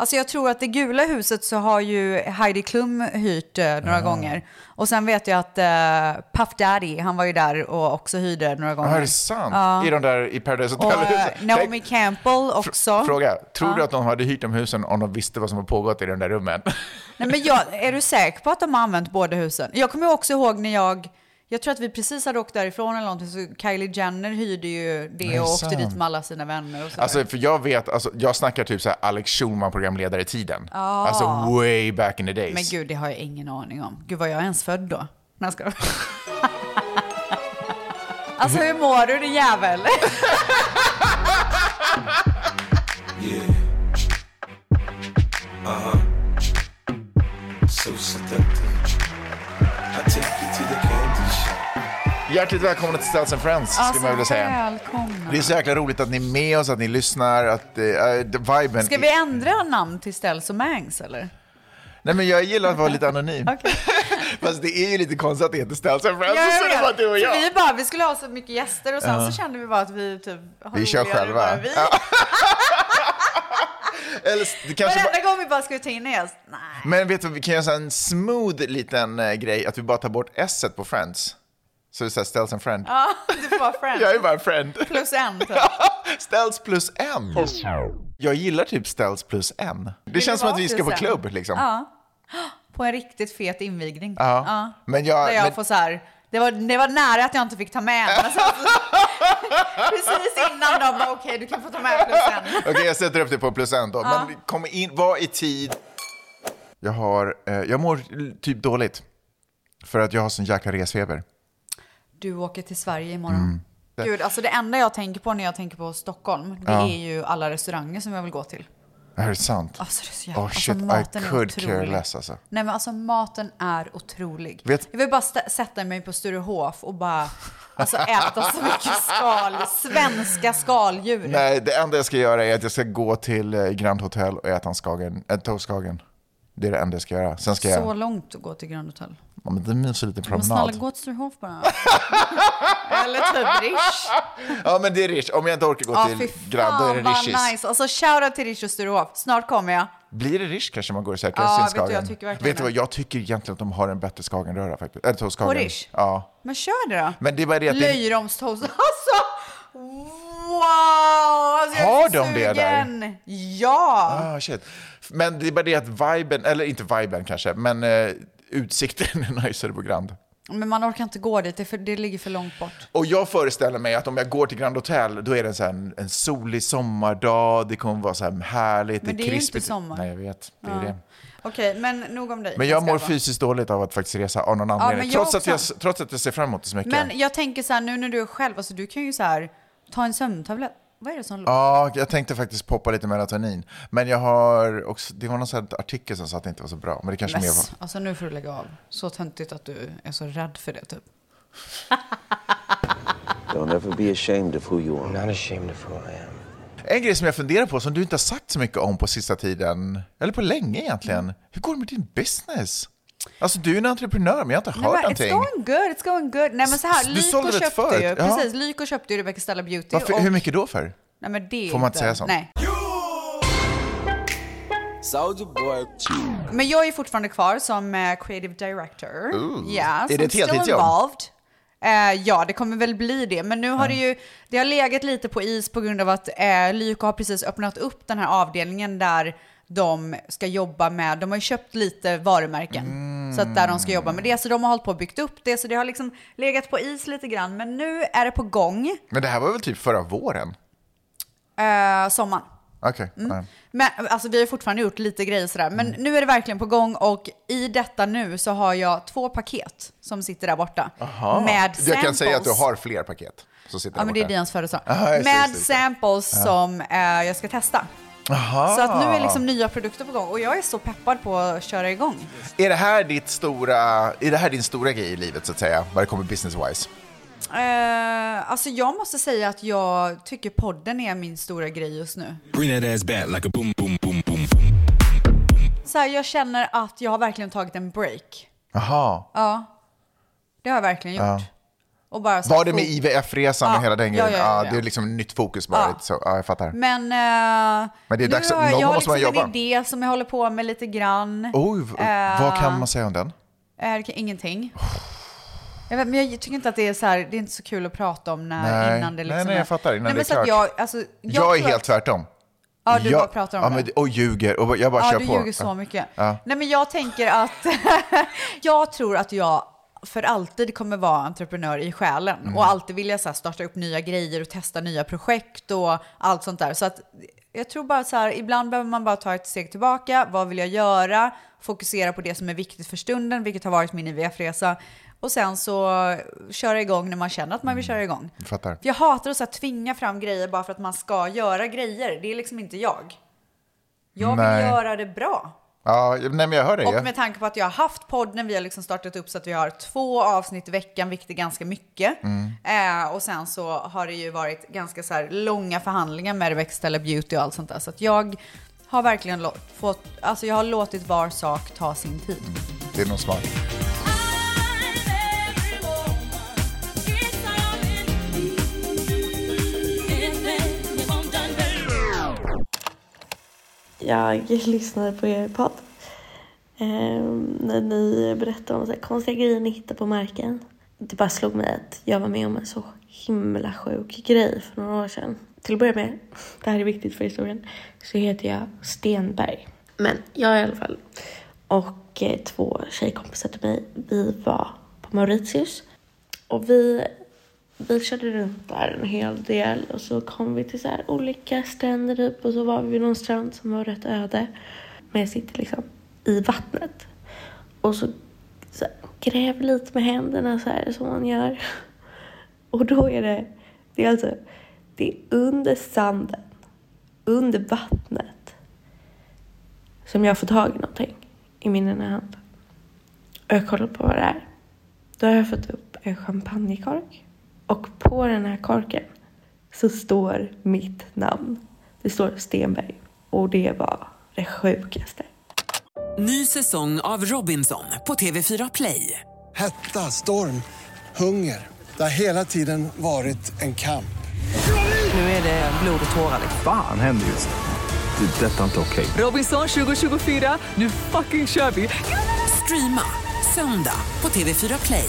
Alltså jag tror att det gula huset så har ju Heidi Klum hyrt eh, några gånger. Och sen vet jag att eh, Puff Daddy, han var ju där och också hyrde några gånger. Ja, är det sant? I de där i Paradise Och eh? Naomi Campbell också. Fråga, tror du att de hade hyrt de husen om de visste vad som har pågått i de där rummen? Nej, men jag, är du säker på att de har använt båda husen? Jag kommer också ihåg när jag, jag tror att vi precis hade åkt därifrån eller någonting, så Kylie Jenner hyrde ju det Nej, och åkte dit med alla sina vänner och så. Alltså, för jag vet, alltså, jag snackar typ så här Alex Schulman programledare i tiden. Alltså way back in the days. men gud, det har jag ingen aning om. Gud, var jag ens född då? När ska Alltså hur mår du din jävel? So seductive. I Hjärtligt välkomna till and Friends, skulle man vilja säga. välkomna. Det är så jäkla roligt att ni är med oss, att ni lyssnar, att uh, viben... Ska vi ändra namn till Ställs och Mangs eller? Nej men jag gillar att vara lite anonym. Fast det är ju lite konstigt att det heter Ställs and Friends, Ja, så är det bara du och jag. Vi, bara, vi skulle ha så mycket gäster och sen så kände vi bara att vi typ har Vi kör själva. Vi. Eller det kanske bara... Varenda gång vi bara skulle ta in en gäst. Nej. Men vet du, vi kan göra en smooth liten eh, grej, att vi bara tar bort s på Friends. Så det är så här, Ställs and Friend. Ja, du får vara friend. Jag är bara en friend. Plus en typ. Ställs plus en. Jag gillar typ Ställs plus en. Det Vill känns som att vi ska på en? klubb liksom. Ja. På en riktigt fet invigning. Ja. Men jag... Där jag men, får så här, det var, det var nära att jag inte fick ta med så, precis innan de bara okej du kan få ta med plus en. Okej, jag sätter upp det på plus en då. Men kom in, var i tid. Jag har, eh, jag mår typ dåligt. För att jag har sån jäkla resfeber. Du åker till Sverige imorgon. Mm. Gud, alltså det enda jag tänker på när jag tänker på Stockholm, det Ja. är ju alla restauranger som jag vill gå till. Är det sant? Alltså det är så jävla, Oh shit, alltså, maten I är could care otrolig. less alltså. Nej men alltså maten är otrolig. Vet- Jag vill bara sätta mig på Sturehof och bara alltså, äta så mycket skal, svenska skaldjur. Nej, det enda jag ska göra är att jag ska gå till eh, Grand Hotel och äta en skagen, en toastskagen. Det är det enda jag ska göra. Sen ska Så jag... långt att gå till Grand Hotel. Ja, men det är en mysig liten Men snälla promenad. gå till Sturehof bara. Eller typ Rish. Ja, men det är Rish. Om jag inte orkar gå Ja till Grand, då är det Rishis. nice. Alltså shoutout till Rish och Sturehof. Snart kommer jag. Blir det Rish kanske man går och söker Ja, sin vet du, skagen? jag tycker verkligen Vet du vad, jag tycker egentligen att de har en bättre skagenröra faktiskt. Eller toastskagen. På Rish? Ja. Men kör det då. Men det bara det att. Löjromstoast. Alltså! Wow! Alltså, Har de det där? sugen. Ja! Ah, shit. Men det är bara det att viben, eller inte viben kanske, men eh, utsikten är najsare på Grand. Men man orkar inte gå dit, det, för, det ligger för långt bort. Och jag föreställer mig att om jag går till Grand Hotel, då är det en, så en, en solig sommardag, det kommer vara så här härligt, Men det är det är ju krispigt. inte sommar. Nej, jag vet. Det är det. Okej, men nog om dig. Men jag ska mår fysiskt dåligt av att faktiskt resa av någon anledning. jag trots, att jag, trots att jag ser fram emot det så mycket. Men jag tänker så här, nu när du är själv, alltså du kan ju så här, ta en sömntablett. Vad är det som låter? Ja, jag tänkte faktiskt poppa lite melatonin. Men jag har också, det var någon sån här artikel som sa att det inte var så bra. Men det kanske mer var... Alltså nu får du lägga av. Så töntigt att du är så rädd för det typ. Don't ever be ashamed of who you are. Not ashamed of who I am. En grej som jag funderar på, som du inte har sagt så mycket om på sista tiden, eller på länge egentligen. Mm. Hur går det med din business? Alltså du är en entreprenör, men jag har inte Nej, hört men it's någonting. going good, it's going good. Nej men så här, Du Lyko sålde det köpte förut, ju, ja. precis, Lyko köpte ju Rebecca Stella Beauty. Varför, och, Hur mycket då för? Nej men det Får man inte säga sånt? Nej. Men jag är fortfarande kvar som eh, creative director. Ja, Är det som ett heltidsjobb? involved. Eh, ja, det kommer väl bli det. Men nu har det ju det har legat lite på is på grund av att eh, Lyko har precis öppnat upp den här avdelningen där de ska jobba med, de har ju köpt lite varumärken. Så att där de ska jobba med det. Så de har hållit på och byggt upp det. Så det har liksom legat på is lite grann. Men nu är det på gång. Men det här var väl typ förra våren? Eh, sommaren. Okej. Mm. Men alltså, vi har fortfarande gjort lite grejer sådär. Men Mm. nu är det verkligen på gång och i detta nu så har jag två paket som sitter där borta. Aha. Med samples. Jag kan säga att du har fler paket. Som sitter Ja, där men det är. Dians födelsedag. Med samples som eh, jag ska testa. Aha. Så att nu är liksom nya produkter på gång och jag är så peppad på att köra igång. Är det här ditt stora, är det här din stora grej i livet så att säga, vad det kommer business-wise? Eh, alltså jag måste säga att jag tycker podden är min stora grej just nu. Så här, jag känner att jag har verkligen tagit en break. Jaha. Ja, det har jag verkligen gjort. Och bara så Var det med IVF-resan Ja, och hela den ja, grejen? ja, ja, Ja, ja. Det är liksom nytt fokus bara. Ja. Så, ja, jag fattar. Men, eh, Men det är nu dags att- har jag, någon jag måste liksom en idé som jag håller på med lite grann. Oj, Eh, vad kan man säga om den? Eh, ingenting. Jag vet, men jag tycker inte att det är så här, det är inte så kul att prata om när, Nej. innan det Nej, liksom nej, är- jag fattar, innan nej, det är klart. Jag, alltså, jag, Jag, är helt att- tvärtom. Ja, du jag, bara pratar om ja, det. men, Och ljuger. Och jag bara Ja, kör du på. ljuger så Ja. mycket. Ja. Nej, men jag tänker att jag tror att jag för alltid kommer vara entreprenör i själen Mm. och alltid vilja så här, starta upp nya grejer och testa nya projekt och allt sånt där. Så att jag tror bara så här, ibland behöver man bara ta ett steg tillbaka. Vad vill jag göra? Fokusera på det som är viktigt för stunden, vilket har varit min IVF-resa. Och sen så köra igång när man känner att man Mm. vill köra igång. Jag fattar. För jag hatar att så här, tvinga fram grejer bara för att man ska göra grejer. Det är liksom inte jag. Jag vill Nej. göra det bra. Ja, nej, men jag hör dig. Och med tanke på att jag har haft podden, vi har liksom startat upp så att vi har två avsnitt i veckan, vilket är ganska mycket. Mm. Eh, och sen så har det ju varit ganska så långa förhandlingar med Revex Stella Beauty och allt sånt där. Så att jag har verkligen fått, alltså jag har låtit var sak ta sin tid. Det är nog smart. Jag lyssnade på er podd. Eh, när ni berättade om så här konstiga grejer ni hittar på marken. Det bara slog mig att jag var med om en så himla sjuk grej för några år sedan. Till att börja med, det här är viktigt för historien, så heter jag Stenberg. Men jag i alla fall och eh, två tjejkompisar till mig, vi var på Mauritius. Och vi, vi körde runt där en hel del och så kom vi till så här olika stränder typ och så var vi vid någon strand som var rätt öde. Men jag sitter liksom i vattnet. Och så, så här, gräver lite med händerna så här som man gör. Och då är det, det är alltså, det är under sanden, under vattnet som jag får tag i någonting i min ena hand. Och jag kollar på vad det är. Då har jag fått upp en champagnekork. Och på den här korken så står mitt namn. Det står Stenberg. Och det var det sjukaste. Ny säsong av Robinson på TV4 Play. Hetta, storm, hunger. Det har hela tiden varit en kamp. Nu är det blod och tårar. liksom. Fan händer just nu. Det. är Detta är inte okej. Robinson 2024, nu fucking kör vi! Streama söndag på TV4 Play.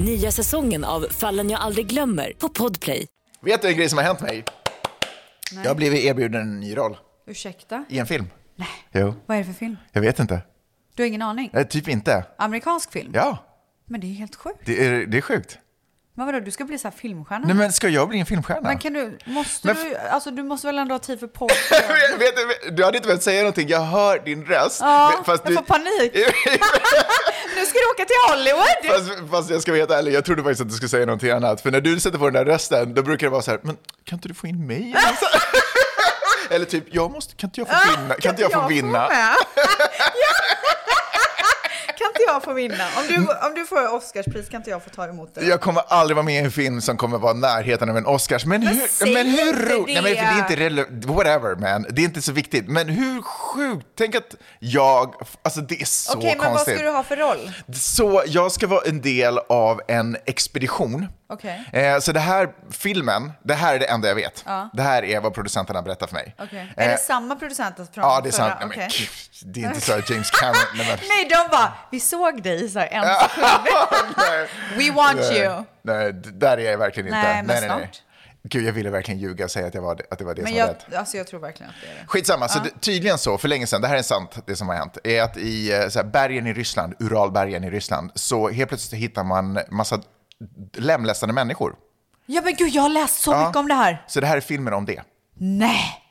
Nya säsongen av Fallen jag aldrig glömmer på Podplay. Vet du en grej som har hänt mig? Jag har blivit erbjuden en ny roll Ursäkta? i en film. Nej. Jo, Vad är det för film? jag vet inte. Du har ingen aning? Nej, typ inte. Amerikansk film? Ja, Men det är helt sjukt. det är, det är sjukt. Men vadå, du ska bli så här filmstjärna? Nej, men ska jag bli en filmstjärna? Men kan du, måste Men du, alltså du måste väl ändå ha tid för podd? du, hade inte behövt säga någonting, jag hör din röst. Ja, Men- fast jag du, får panik. nu ska du åka till Hollywood! fast, fast jag ska vara helt ärlig, jag trodde faktiskt att du skulle säga någonting annat. För när du sätter på den där rösten, då brukar det vara så här, men kan inte du få in mig? Eller typ, jag måste, kan inte jag få vinna? Kan inte jag få vinna? Inte jag få vinna? Om du, om du får Oscarspris kan inte jag få ta emot det? Jag kommer aldrig vara med i en film som kommer vara närheten av en Oscars. Men, Men hur, men hur roligt? Nej, men det är inte relevant. Whatever man, det är inte så viktigt. Men hur sjukt? Tänk att jag, alltså det är så Okej, men vad konstigt. ska du ha för roll? Så jag ska vara en del av en expedition. Okej. Eh, så det här filmen, det här är det enda jag vet. Ja. Det här är vad producenterna berättar för mig. Okej. Eh, Är det samma producenter från Ja, det är Okej. gud, det är inte så att James Cameron... Nej, men, Nej, de bara, vi såg dig i så här en sekund. nej. We want Nej, you. Nej, där är jag verkligen inte. Nej, men snart. Gud, jag ville verkligen ljuga och säga att, jag var, att det var det Men som var jag, rätt. alltså jag tror verkligen att det är det. Skitsamma, så det, tydligen så, för länge sedan, det här är sant, det som har hänt, är att i eh, så här, bergen i Ryssland, Uralbergen i Ryssland, så helt plötsligt hittar man massa lemlästade människor. Ja men gud, jag har läst så Ja. mycket om det här. Så det här är filmen om det. Nej!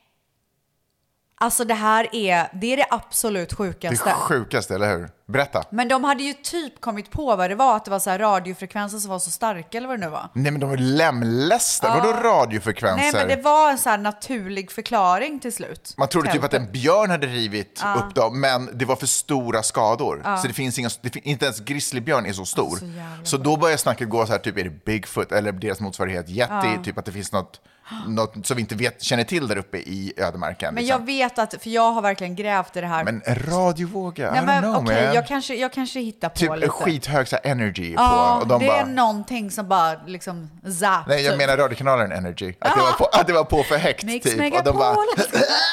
Alltså det här är, det är det absolut Det sjukaste. sjukaste, eller hur? Berätta. Men de hade ju typ kommit på vad det var, att det var så här radiofrekvenser som var så starka eller vad det nu var. Nej men de är lemlästa. Ja. Vadå radiofrekvenser? Nej men det var en så här naturlig förklaring till slut. Man trodde typ att en björn hade rivit Ja. upp dem, men det var för stora skador. Ja. Så det finns inga, det, inte ens grizzlybjörn är så stor. Så jävla så då börjar snacket gå så här, typ är det Bigfoot eller deras motsvarighet Yeti, typ att det finns något, något som vi inte vet, känner till där uppe i ödemarken. Men liksom. jag vet att, för jag har verkligen grävt i det här. Men en radiovåga, Nej I don't men know okej, man. jag kanske, jag kanske hittar på Typ lite. skithög så energy Ja, på. Och de det bara, är någonting som bara liksom zap. Nej, jag typ. menar radiokanalen Energy. Att det, var på, att det var på för högt. Mix typ. Och de bara.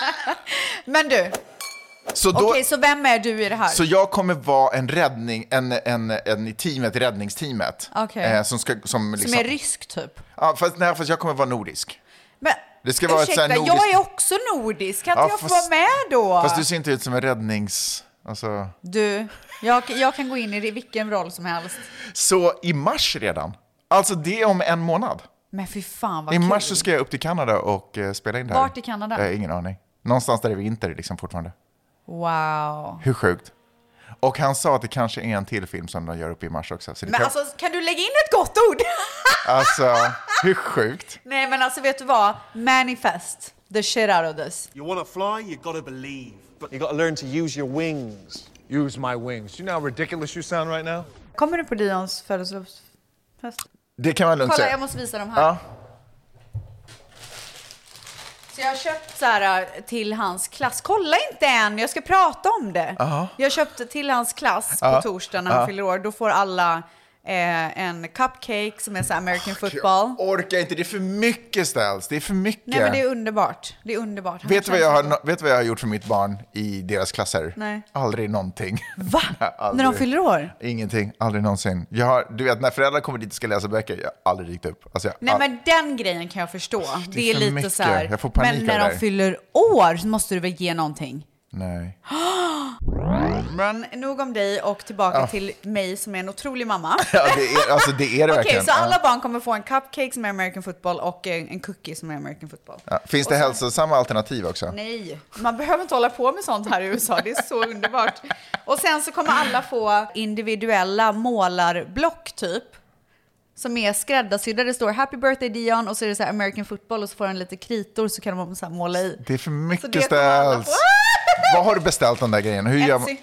Men du, så, då, okej så vem är du i det här? så jag kommer vara en räddning, en, en, en i teamet, räddningsteamet. Okej. Eh, som, ska, som, liksom, Som är rysk typ? Ja, fast, nej, fast jag kommer vara nordisk. Det ska vara ett ursäkta, så här nordiskt- jag är också nordisk, kan inte Ja, jag få fast- vara med då? Fast du ser inte ut som en räddnings... Alltså. Du, jag, jag kan gå in i vilken roll som helst. Så i mars redan. Alltså det är om en månad. Men fy fan vad I kul. mars så ska jag upp till Kanada och eh, spela in det här. Vart i Kanada? Har ingen aning. Någonstans där det är vinter liksom fortfarande. Wow. Hur sjukt? Och han sa att det kanske är en till film som de gör upp i mars också. Men kan... alltså, kan du lägga in ett gott ord? alltså, hur sjukt? Nej men alltså vet du vad? Manifest the shit out of this. You wanna fly, you gotta believe. But you gotta learn to use your wings. Use my wings. You know how ridiculous you sound right now? Kommer du på Dions födelsedagsfest? Det kan man lugnt Kolla, säga. jag måste visa dem här. Ja. Så jag har köpt så här äh, till hans klass. Kolla inte än, jag ska prata om det. Aha. Jag har köpt till hans klass på Ja. torsdag när han fyller år. Då får alla eh, en cupcake som är så American football. Jag orkar inte, det är för mycket ställs. Det är för mycket. Nej men det är underbart. Det är underbart. Han Vet du vad jag har, vet vad jag har gjort för mitt barn i deras klasser? Nej. Aldrig någonting. Va? Aldrig. När de fyller år? Ingenting, aldrig någonsin. Jag har, du vet, när föräldrar kommer dit och ska läsa böcker, jag har aldrig dykt upp. Alltså, Nej all- men den grejen kan jag förstå. Det är, för lite mycket. så här. Jag får panik men när det de fyller år så måste du väl ge någonting? Nej. Men nog om dig och tillbaka Ja. till mig som är en otrolig mamma. Ja, det är, alltså, det är det Okej, verkligen. så alla barn kommer få en cupcake som är American football och en, en cookie som är American football. Ja. Finns det hälsosamma alternativ också? Nej, man behöver inte hålla på med sånt här i USA. Det är så underbart. Och sen så kommer alla få individuella målarblock typ. Som är skräddarsydda. Det står Happy birthday Dion och så är det så här American football och så får den lite kritor så kan de så måla i. Det är för mycket det ställs. Vad har du beställt de där grejerna? Hur gör man? Etsy.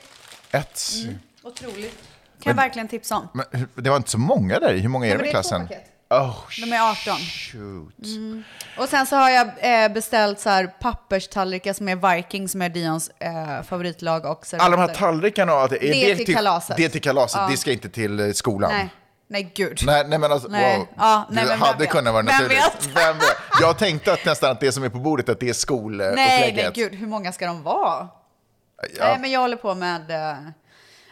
Etsy. Otroligt. Kan jag Men- verkligen tipsa om. Men det var inte så många där. Hur många är Ja, det i det är två klassen? paket. Oh, De är 18. shoot. Mm. Och sen så har jag eh, beställt så här papperstallrikar som är Viking som är Dions eh, favoritlag och Alla de här tallrikarna, är Det är till kalaset. Det är till kalaset, Ja. det ska inte till eh, skolan. Nej, nej gud. Nej, nej men alltså, Nej. wow. Ja, nej, det hade kunnat vara naturligt. Vem vet? Jag tänkte att nästan att det som är på bordet, att det är skolupplägget. Nej, nej gud, hur många ska de vara? Ja. Nej, men jag håller på med... Eh,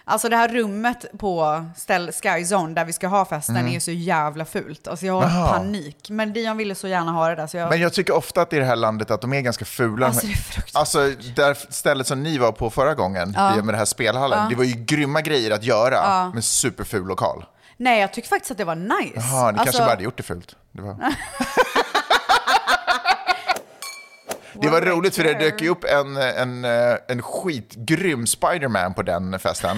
alltså det här rummet på ställ Sky Zone där vi ska ha festen Mm. är ju så jävla fult. Alltså jag har Jaha. panik. Men Dion ville så gärna ha det där så jag... Men jag tycker ofta att i det här landet att de är ganska fula. Alltså, det är Alltså, där stället som ni var på förra gången, Ja. med det här spelhallen, Ja. det var ju grymma grejer att göra, Ja. men superful lokal. Nej, jag tycker faktiskt att det var nice. Jaha, ni kanske Alltså- bara hade gjort det fult. Det var, det var roligt för det dök ju upp en, en, en skitgrym Spiderman på den festen.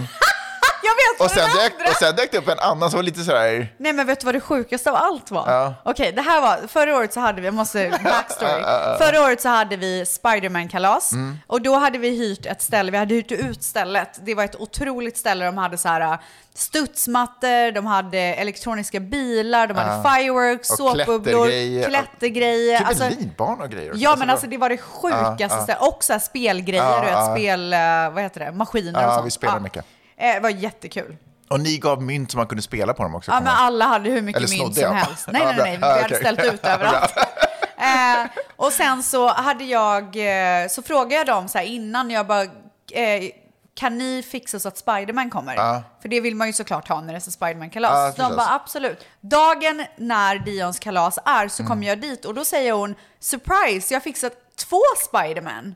Jag vet Och sen, den dök, andra- och sen dök det upp en annan som var lite sådär... Nej men vet du vad det sjukaste av allt var? Ja. Okej, det här var, förra året så hade vi, jag måste, backstory. Ja, ja, ja. Förra året så hade vi Spiderman-kalas Mm. och då hade vi hyrt ett ställe, vi hade hyrt ut stället. Det var ett otroligt ställe, de hade så här äh, studsmattor, de hade elektroniska bilar, de hade Ja. fireworks, Och såpbubblor, klättergrejer. klättergrejer. Typ Alltså, en linbana och grejer. också. Ja men alltså det var det sjukaste Ja, ja. stället. Och så här spelgrejer, Ja, du vet, ja. spel, äh, vad heter det, maskiner och Ja, sånt. vi spelade mycket. Eh, Det var jättekul. Och ni gav mynt som man kunde spela på dem också. Ja, men alla hade hur mycket mynt som jag? helst. Nej, nej, nej, vi hade okej. ställt ut överallt. Eh, och sen så hade jag, eh, så frågade jag dem så här innan, jag bara, eh, kan ni fixa så att Spiderman kommer? Ja. För det vill man ju såklart ha när det är Spiderman-kalas. Så de bara absolut. Dagen när Dions kalas är så Mm. kommer jag dit och då säger hon, surprise, jag har fixat två Spiderman.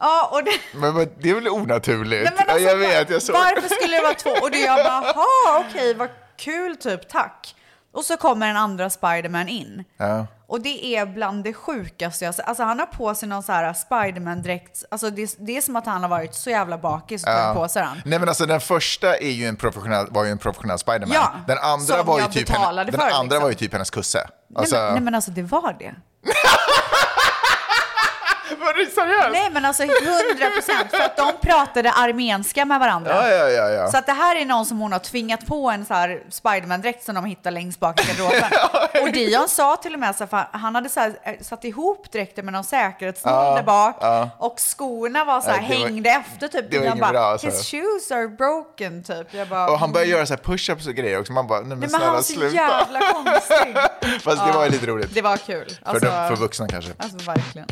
Ja, och det, Men, men det är väl onaturligt? Nej, alltså, jag vet, jag såg. Varför skulle det vara två? Och då jag bara, jaha, okej, vad kul typ, tack. Och så kommer en andra Spiderman in. Ja. Och det är bland det sjukaste jag sett. Alltså han har på sig någon så här Spiderman-dräkt. Alltså det, det är som att han har varit så jävla bakis och tagit på sig den. Nej men alltså den första är ju en professionell, var ju en professionell Spiderman. Ja, den andra, var ju, typ, henne, den andra liksom. var ju typ hennes kusse. Nej, Alltså, men, nej men alltså det var det. var det seriöst? Nej men alltså 100 procent. För att de pratade armenska med varandra. Ja, ja, ja, ja. Så att det här är någon som hon har tvingat på en så här Spiderman-dräkt som de hittar längst bak i garderoben. och Dion sa till och med så här, för han hade så här, eh, satt ihop dräkten med någon säkerhetsnål Ja, där bak. ja. Och skorna var så här, var- hängde efter typ. det var inget bara, bra, alltså. his shoes are broken typ. Jag bara, Och han började göra så här push-ups och grejer också. Man bara, nej men, Nej men snälla han var så sluta. jävla konstig. Fast det var ju lite roligt. Det var kul. För, Alltså, de, för vuxna kanske. Alltså verkligen.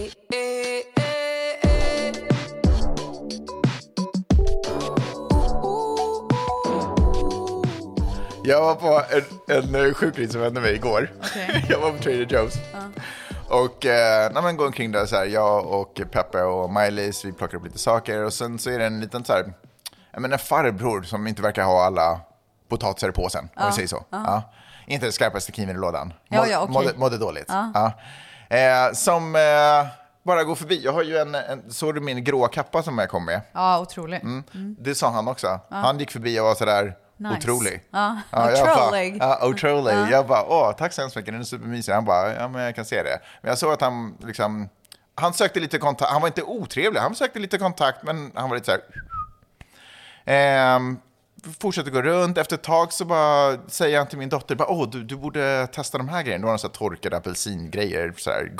Jag var på en, en sjukris som hände mig igår. Okej. Jag var på Trader Joe's. Och eh, när man går omkring där så här, jag och Peppe och Miley's, vi plockar upp lite saker och sen så är det en liten så här, jag menar en farbror som inte verkar ha alla potatisar i påsen, om vi säger så. Ja. Inte den skarpaste kniven i lådan. Ja, ja, okej. mådde, mådde dåligt. Ja. Eh, som eh, bara går förbi. Jag har ju en, en såg du min gråa kappa som jag kom med? Ja, otrolig. Mm. Det sa han också. Han gick förbi och var sådär Nice. otrolig. Ja, jag bara, otrolig. Ja, otrolig. Ja. Jag bara, åh, tack så hemskt mycket, den är supermysig. Han bara, ja men jag kan se det. Men jag såg att han liksom, han sökte lite kontakt, han var inte otrevlig, han sökte lite kontakt, men han var lite så här. Fortsätter gå runt, efter ett tag så bara säger han till min dotter, bara, åh, du, du borde testa de här grejerna. Det var några så här torkade apelsingrejer, så här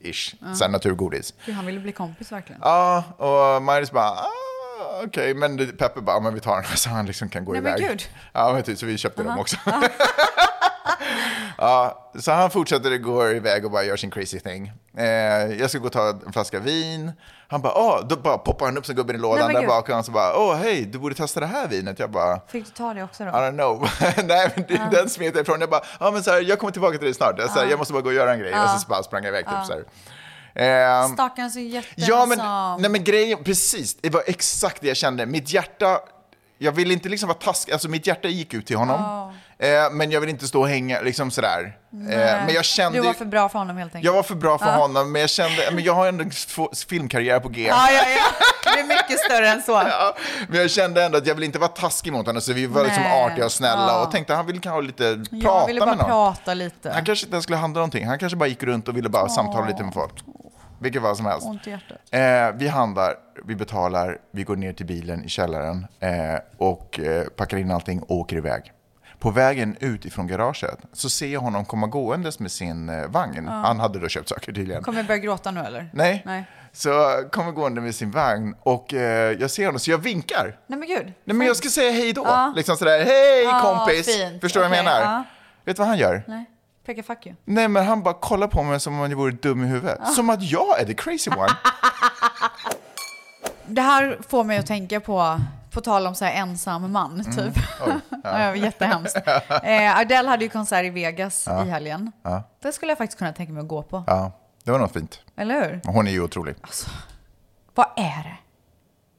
godis-ish, Ja. här naturgodis. Gud, han ville bli kompis verkligen. Ja, och Maris bara, ah, okej, men det- Peppe bara, "Ja, men vi tar den så han liksom kan gå Nej, men iväg. gud. Ja, men typ, så vi köpte dem Aha. också. ja, så han fortsätter gå iväg och bara gör sin crazy thing. Eh, jag ska gå och ta en flaska vin. Han bara, åh, då bara poppar han upp som gubben i lådan men där gud. bak och han så bara, åh, hej, du borde testa det här vinet. Jag bara, Fick du ta det också då? I don't know. Nej, men det, den smet jag ifrån. Jag bara, ja men så här, jag kommer tillbaka till dig snart. Jag, så här, Ja. jag måste bara gå och göra en grej. Ja. Och så bara sprang jag iväg typ så här. Ehm, Stackarn så jätteensam. Ja, men, nej, men grejen, precis, det var exakt det jag kände. Mitt hjärta, jag vill inte liksom vara taskig, alltså mitt hjärta gick ut till honom. Eh, men jag vill inte stå och hänga liksom sådär. Eh, men jag kände Du var för bra för honom helt enkelt. jag var för bra för Ja. honom, men jag kände, men jag har ändå filmkarriär på G. Ja, ja, ja. Det är mycket större än så. Ja, men jag kände ändå att jag vill inte vara taskig mot honom, så vi var liksom Nej. artiga och snälla Ja. och tänkte han ville kanske ha lite, Jag prata ville bara med någon. prata lite. Han kanske inte ens skulle handla någonting, han kanske bara gick runt och ville bara samtala lite med folk. Vilket var som helst. Ont i hjärtat. Eh, vi handlar, vi betalar, vi går ner till bilen i källaren eh, och eh, packar in allting och åker iväg. På vägen ut ifrån garaget så ser jag honom komma gåendes med sin eh, vagn. Ja. Han hade då köpt saker tydligen. Kommer jag börja gråta nu eller? Nej. Nej. Så kommer gående med sin vagn och eh, jag ser honom så jag vinkar. Nej men gud. Nej men jag ska säga hej då. Ja. Liksom sådär, hej Ja, kompis. fint. Förstår du vad jag menar? ja. Vet du vad han gör? Nej. Peka fuck you. Nej men han bara kollar på mig som om jag vore dum i huvudet. Som att jag är the crazy one. Det här får mig att tänka på, på tal om så här ensam man, typ. Mm. Oj, ja. jättehemskt. Eh, Adele hade ju konsert i Vegas Ja. i helgen. Ja. Det skulle jag faktiskt kunna tänka mig att gå på. ja, det var något fint. Eller hur? Hon är ju otrolig. Vad är det?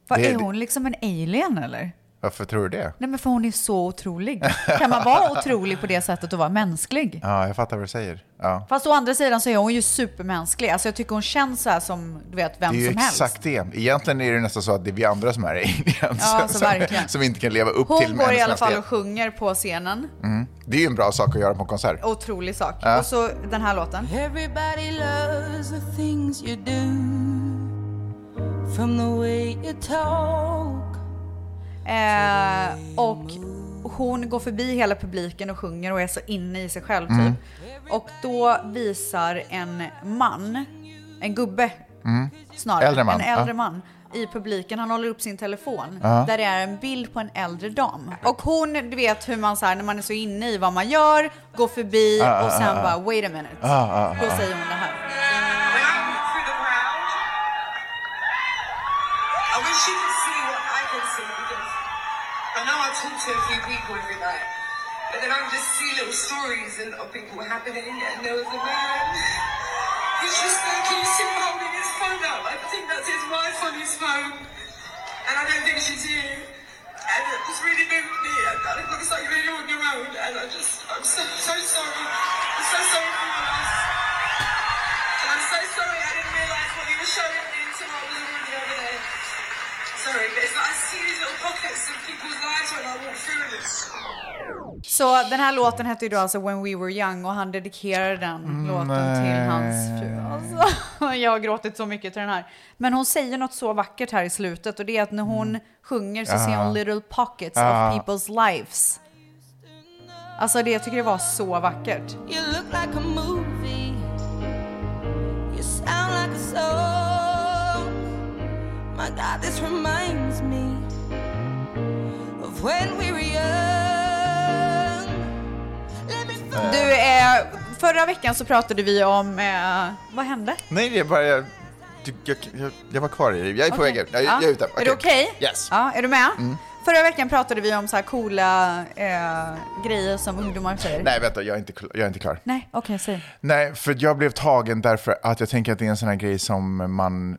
Vad Det- är hon liksom en alien eller? Varför tror du det? Nej men för hon är så otrolig. Kan man vara otrolig på det sättet och vara mänsklig? Ja, jag fattar vad du säger. Ja. Fast å andra sidan så är hon ju supermänsklig. Alltså jag tycker hon känns så här som, du vet, vem det är ju som helst. exakt det. Egentligen är det nästan så att det är vi andra som är aliens. Ja, alltså som, verkligen. som inte kan leva upp till Hon går i alla fall och sjunger på scenen. Mm. Det är ju en bra sak att göra på en konsert. Otrolig sak. Ja. Och så den här låten. Everybody loves the things you do from the way you talk. Eh, och hon går förbi hela publiken och sjunger och är så inne i sig själv typ. Mm. Och då visar en man, en gubbe Mm. snarare, Äldre en äldre ja. man i publiken. Han håller upp sin telefon Ja. där det är en bild på en äldre dam. Och hon, du vet hur man så här, när man är så inne i vad man gör, går förbi ah, och sen bara wait a minute. Då säger hon det här. Could see what I see because I know I talk to a few people every night, but then I just see little stories and of people happening, and there was a man. He's just like he's still holding his phone up. I think that's his wife on his phone, and I don't think she's here. And it was really moved me. And it looks like you're really on your own. And I just, I'm so, so sorry. I'm so sorry for Sorry, but it's like I see these little pockets of people's lives when I walk through this. Så den här låten hette ju då alltså When We Were Young och han dedikerade den låten till hans fru. Alltså, jag har gråtit så mycket till den här. Men hon säger något så vackert här i slutet och det är att när hon sjunger så ser Ja. hon little pockets Ja. of people's lives. Alltså det jag tycker det var så vackert. You look like a movie. You sound like a song. My God, this reminds me of when we were young. Du, eh, förra veckan så pratade vi om, eh, vad hände? Nej, det är bara... Jag, jag, jag, jag var kvar i det. Jag är på Okej. väg ut. Jag, Ja. jag är ute. Är du okej? Yes. Ja, är du med? Mm. Förra veckan pratade vi om så här coola eh, grejer som ungdomar säger. Nej, vänta, jag är inte, jag är inte klar. Nej, okej, säg. Nej, för jag blev tagen därför att jag tänker att det är en sån här grej som man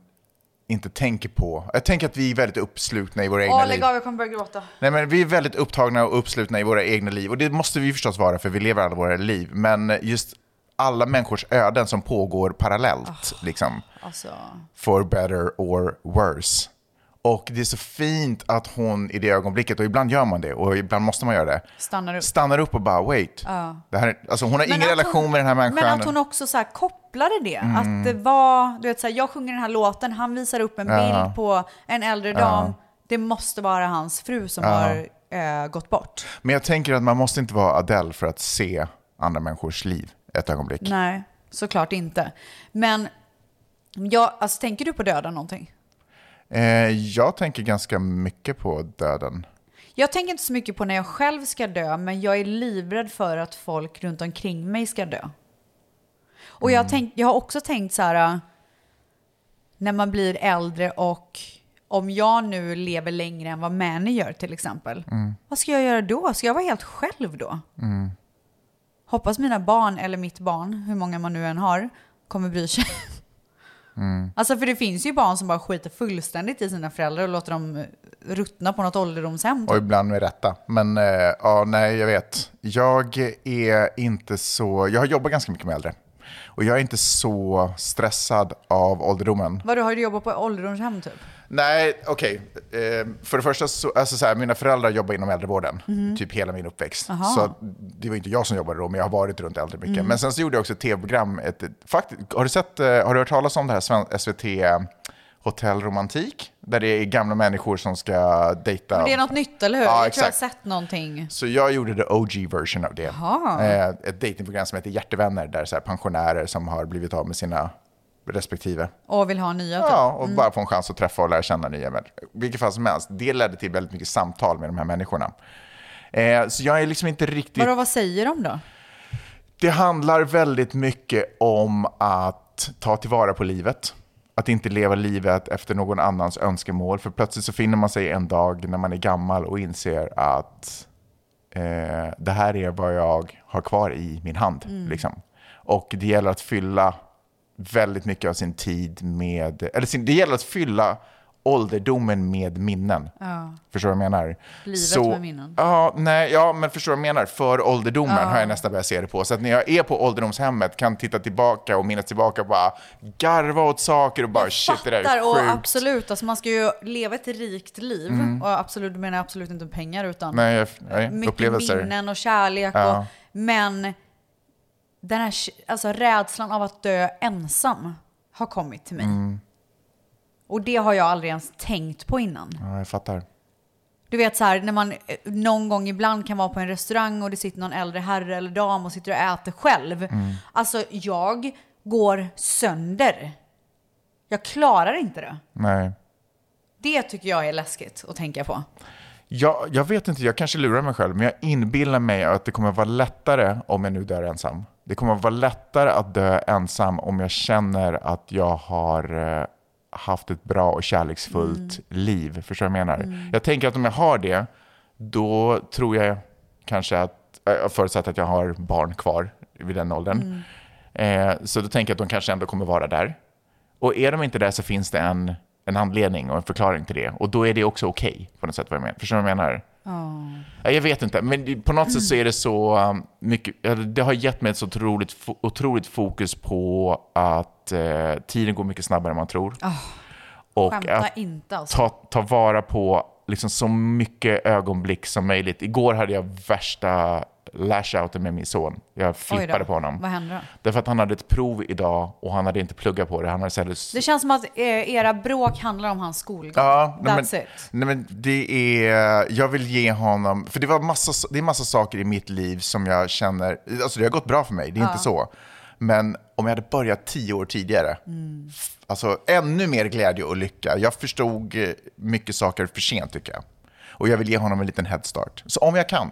inte tänker på. Jag tänker att vi är väldigt uppslutna i våra egna Åh, liv. lägg av, jag kommer börja gråta. Nej, men vi är väldigt upptagna och uppslutna i våra egna liv. Och det måste vi förstås vara, för vi lever alla våra liv. Men just alla människors öden som pågår parallellt, liksom. Alltså, For better or worse. Och det är så fint att hon i det ögonblicket, och ibland gör man det, och ibland måste man göra det, stannar upp. stannar upp och bara wait. Ja. Det här, är- alltså hon har Men ingen relation hon- med den här människan. Men att hon också så kopplade det. Mm. Att det var, du vet så här, jag sjunger den här låten, han visar upp en Ja. bild på en äldre Ja. dam. Det måste vara hans fru som Ja. har eh, gått bort. Men jag tänker att man måste inte vara Adele för att se andra människors liv ett ögonblick. Nej, såklart inte. Men, ja, alltså, tänker du på döden någonting? Eh, jag tänker ganska mycket på döden. Jag tänker inte så mycket på när jag själv ska dö, men jag är livrädd för att folk runt omkring mig ska dö. Och jag, tänk, jag har också tänkt så här, äh, när man blir äldre och om jag nu lever längre än vad Mani gör till exempel, Mm. vad ska jag göra då? Ska jag vara helt själv då? Mm. Hoppas mina barn, eller mitt barn, hur många man nu än har, kommer bry sig. Mm. Alltså för det finns ju barn som bara skiter fullständigt i sina föräldrar och låter dem eh, ruttna på något ålderdomshem. Och ibland med rätta. Men eh, ja, nej, jag vet. Jag är inte så... Jag har jobbat ganska mycket med äldre. Och jag är inte så stressad av ålderdomen. Vadå, har du jobbat på ålderdomshem typ? Nej, okej. Eh, för det första, så, alltså så här, mina föräldrar jobbar inom äldrevården, Mhm. typ hela min uppväxt. Aha. Så det var inte jag som jobbade då, men jag har varit runt äldre mycket. Mm. Men sen så gjorde jag också ett tv-program. Ett, faktiskt, har, du sett, eh, har du hört talas om det här SVT Hotell Romantik? Där det är gamla människor som ska dejta. Men det är något nytt, eller hur? Ja, jag tror jag har exakt. sett någonting. Så jag gjorde the OG version av det. Jaha. Eh, ett datingprogram som heter Hjärtevänner, där så pensionärer som har blivit av med sina respektive Och vill ha nya typ. Ja, och bara få en chans att träffa och lära känna nya människor. Vilket fall som helst, det ledde till väldigt mycket samtal med de här människorna. Eh, så jag är liksom inte riktigt... Vadå, vad säger de då? Det handlar väldigt mycket om att ta tillvara på livet. Att inte leva livet efter någon annans önskemål. För plötsligt så finner man sig en dag när man är gammal och inser att eh, det här är vad jag har kvar i min hand. Mm. Liksom. Och det gäller att fylla väldigt mycket av sin tid med, eller sin, det gäller att fylla ålderdomen med minnen. Ja. Förstår du vad jag menar? Livet med minnen. Ja, nej, ja, men förstår du vad jag menar? För ålderdomen Ja. har jag nästan börjat se det på. Så att när jag är på ålderdomshemmet kan titta tillbaka och minnas tillbaka och bara garva åt saker och bara shit, det där Fattar, är och sjukt. absolut, alltså man ska ju leva ett rikt liv. Mm. Och absolut, du menar jag absolut inte pengar utan Nej, jag- nej, mycket upplevelser. minnen och kärlek. Ja. Och, men den här alltså, rädslan av att dö ensam har kommit till mig. Mm. Och det har jag aldrig ens tänkt på innan. Ja, jag fattar. Du vet så här, när man eh, någon gång ibland kan vara på en restaurang och det sitter någon äldre herre eller dam och sitter och äter själv. Mm. Alltså jag går sönder. Jag klarar inte det. Nej. Det tycker jag är läskigt att tänka på. Jag, jag vet inte, jag kanske lurar mig själv, men jag inbillar mig att det kommer vara lättare om jag nu dör ensam. Det kommer vara lättare att dö ensam om jag känner att jag har eh, haft ett bra och kärleksfullt liv. Förstår du vad jag menar? Mm. Jag tänker att om jag har det, då tror jag kanske att, äh, förutsatt att jag har barn kvar vid den åldern, eh, så då tänker jag att de kanske ändå kommer vara där. Och är de inte där så finns det en en anledning och en förklaring till det. Och då är det också okej på något sätt. Vad jag menar. Förstår du vad jag menar? Ja, Jag vet inte, men på något sätt så är det så um, mycket, det har gett mig ett så otroligt, otroligt fokus på att eh, tiden går mycket snabbare än man tror. och Skämta att inte alltså. ta, ta vara på liksom så mycket ögonblick som möjligt. Igår hade jag värsta lash-outen med min son. Jag flippade på honom. Vad hände då? Därför att han hade ett prov idag och han hade inte pluggat på det. Han hade istället Det känns som att eh, era bråk handlar om hans skolgång. Ja, nej, That's men, it. Nej, men det är, jag vill ge honom, för det, var massa, det är massa saker i mitt liv som jag känner, alltså det har gått bra för mig, det är Ja. inte så. Men om jag hade börjat tio år tidigare, Mm. alltså ännu mer glädje och lycka. Jag förstod eh, mycket saker för sent tycker jag. Och jag vill ge honom en liten head start. Så om jag kan.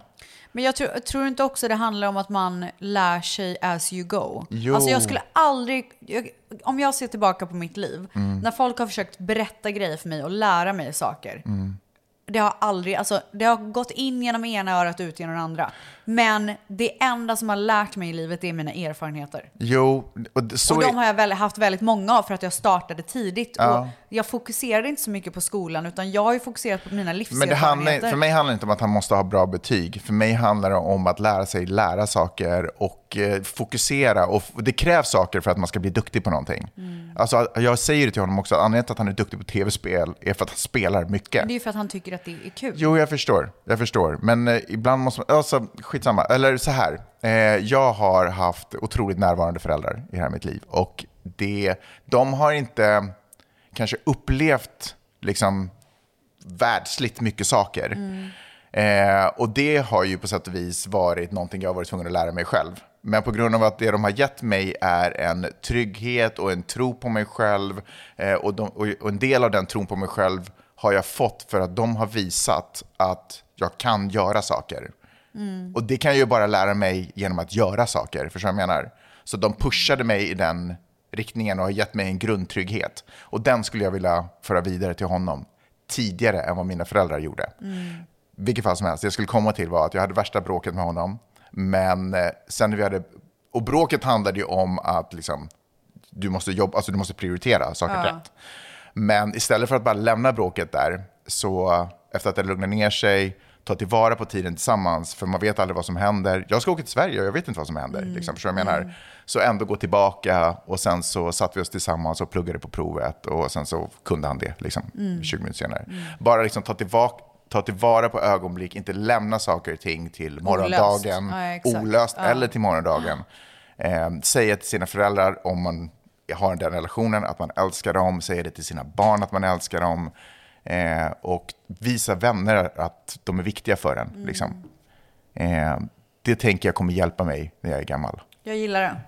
Men jag tror, tror inte också det handlar om att man lär sig as you go. Jo. Alltså jag skulle aldrig, jag, om jag ser tillbaka på mitt liv, Mm. när folk har försökt berätta grejer för mig och lära mig saker. Mm. Det har aldrig, alltså det har gått in genom ena örat och ut genom det andra. Men det enda som har lärt mig i livet är mina erfarenheter. Jo, och så och de har jag väl haft väldigt många av för att jag startade tidigt. Ja. Och jag fokuserade inte så mycket på skolan utan jag har ju fokuserat på mina Men det livserfarenheter. handlar, för mig handlar det inte om att han måste ha bra betyg. För mig handlar det om att lära sig lära saker och eh, fokusera. Och det krävs saker för att man ska bli duktig på någonting. Alltså, att- jag säger det till honom också, att anledningen till att han är duktig på tv-spel är för att han spelar mycket. Det är ju för att han tycker att det är kul. Jo, jag förstår. Jag förstår. Men eh, ibland måste man... Alltså, skitsamma. Eller så här. Eh, jag har haft otroligt närvarande föräldrar i hela mitt liv. Och det, de har inte kanske upplevt liksom, världsligt mycket saker. Eh, och det har ju på sätt och vis varit någonting jag har varit tvungen att lära mig själv. Men på grund av att det de har gett mig är en trygghet och en tro på mig själv. Eh, och, de, och en del av den tron på mig själv har jag fått för att de har visat att jag kan göra saker. Mm. Och det kan jag ju bara lära mig genom att göra saker, förstår du vad jag menar? Så de pushade mig i den riktningen och har gett mig en grundtrygghet. Och den skulle jag vilja föra vidare till honom tidigare än vad mina föräldrar gjorde. Mm. Vilket fall som helst, det jag skulle komma till var att jag hade värsta bråket med honom. Men eh, sen när vi hade, och bråket handlade ju om att liksom, du måste jobba, alltså du måste prioritera saker Ja. rätt. Men istället för att bara lämna bråket där, så efter att det lugnar ner sig, ta tillvara på tiden tillsammans, för man vet aldrig vad som händer. Jag ska åka till Sverige och jag vet inte vad som händer. Mm. Liksom, förstår jag menar? Så ändå gå tillbaka och sen så satt vi oss tillsammans och pluggade på provet och sen så kunde han det liksom, Mm. 20 minuter senare. Mm. Bara liksom ta tillbaka ta tillvara på ögonblick, inte lämna saker och ting till morgondagen, Ja, exakt. olöst Ja. eller till morgondagen. Eh, säga till sina föräldrar om man har den relationen, att man älskar dem, säga det till sina barn att man älskar dem eh, och visa vänner att de är viktiga för en. Mm. Liksom. Eh, det tänker jag kommer hjälpa mig när jag är gammal. Jag gillar det.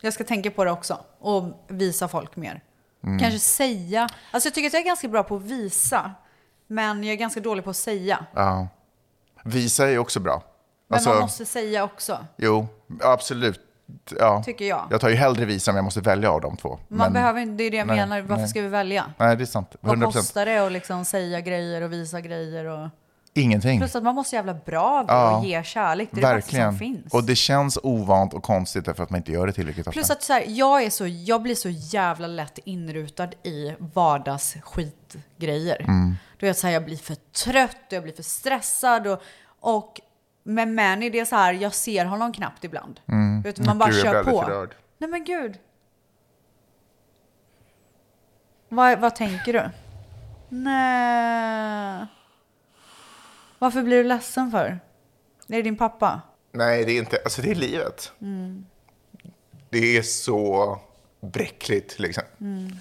Jag ska tänka på det också och visa folk mer. Mm. Kanske säga. Alltså jag tycker att jag är ganska bra på att visa. Men jag är ganska dålig på att säga. Ja. Visa är också bra. Men Alltså, man måste säga också. Jo, absolut. Ja. Tycker jag. Jag tar ju hellre visa om jag måste välja av de två. Man Men- behöver det är det jag Nej, menar. Varför nej. ska vi välja? Nej, det är sant. Vad 100%. kostar det att liksom säga grejer och visa grejer? Och... Ingenting. Plus att man måste jävla bra det Ja, och ge kärlek. Det är det Verkligen. som finns. Och det känns ovant och konstigt därför att man inte gör det tillräckligt ofta. Plus att så här, jag, är så, jag blir så jävla lätt inrutad i vardagsskitgrejer. Mm. Du vet, så här, jag blir för trött och jag blir för stressad. Och, och med Manny, det är så här, jag ser honom knappt ibland. Mm. Du, man bara Gud, kör på. rörd. Nej men gud. Vad, vad tänker du? Nej. Varför blir du ledsen för? Är det din pappa? Nej, det är inte. Alltså det är livet. Mm. Det är så bräckligt liksom. Mm.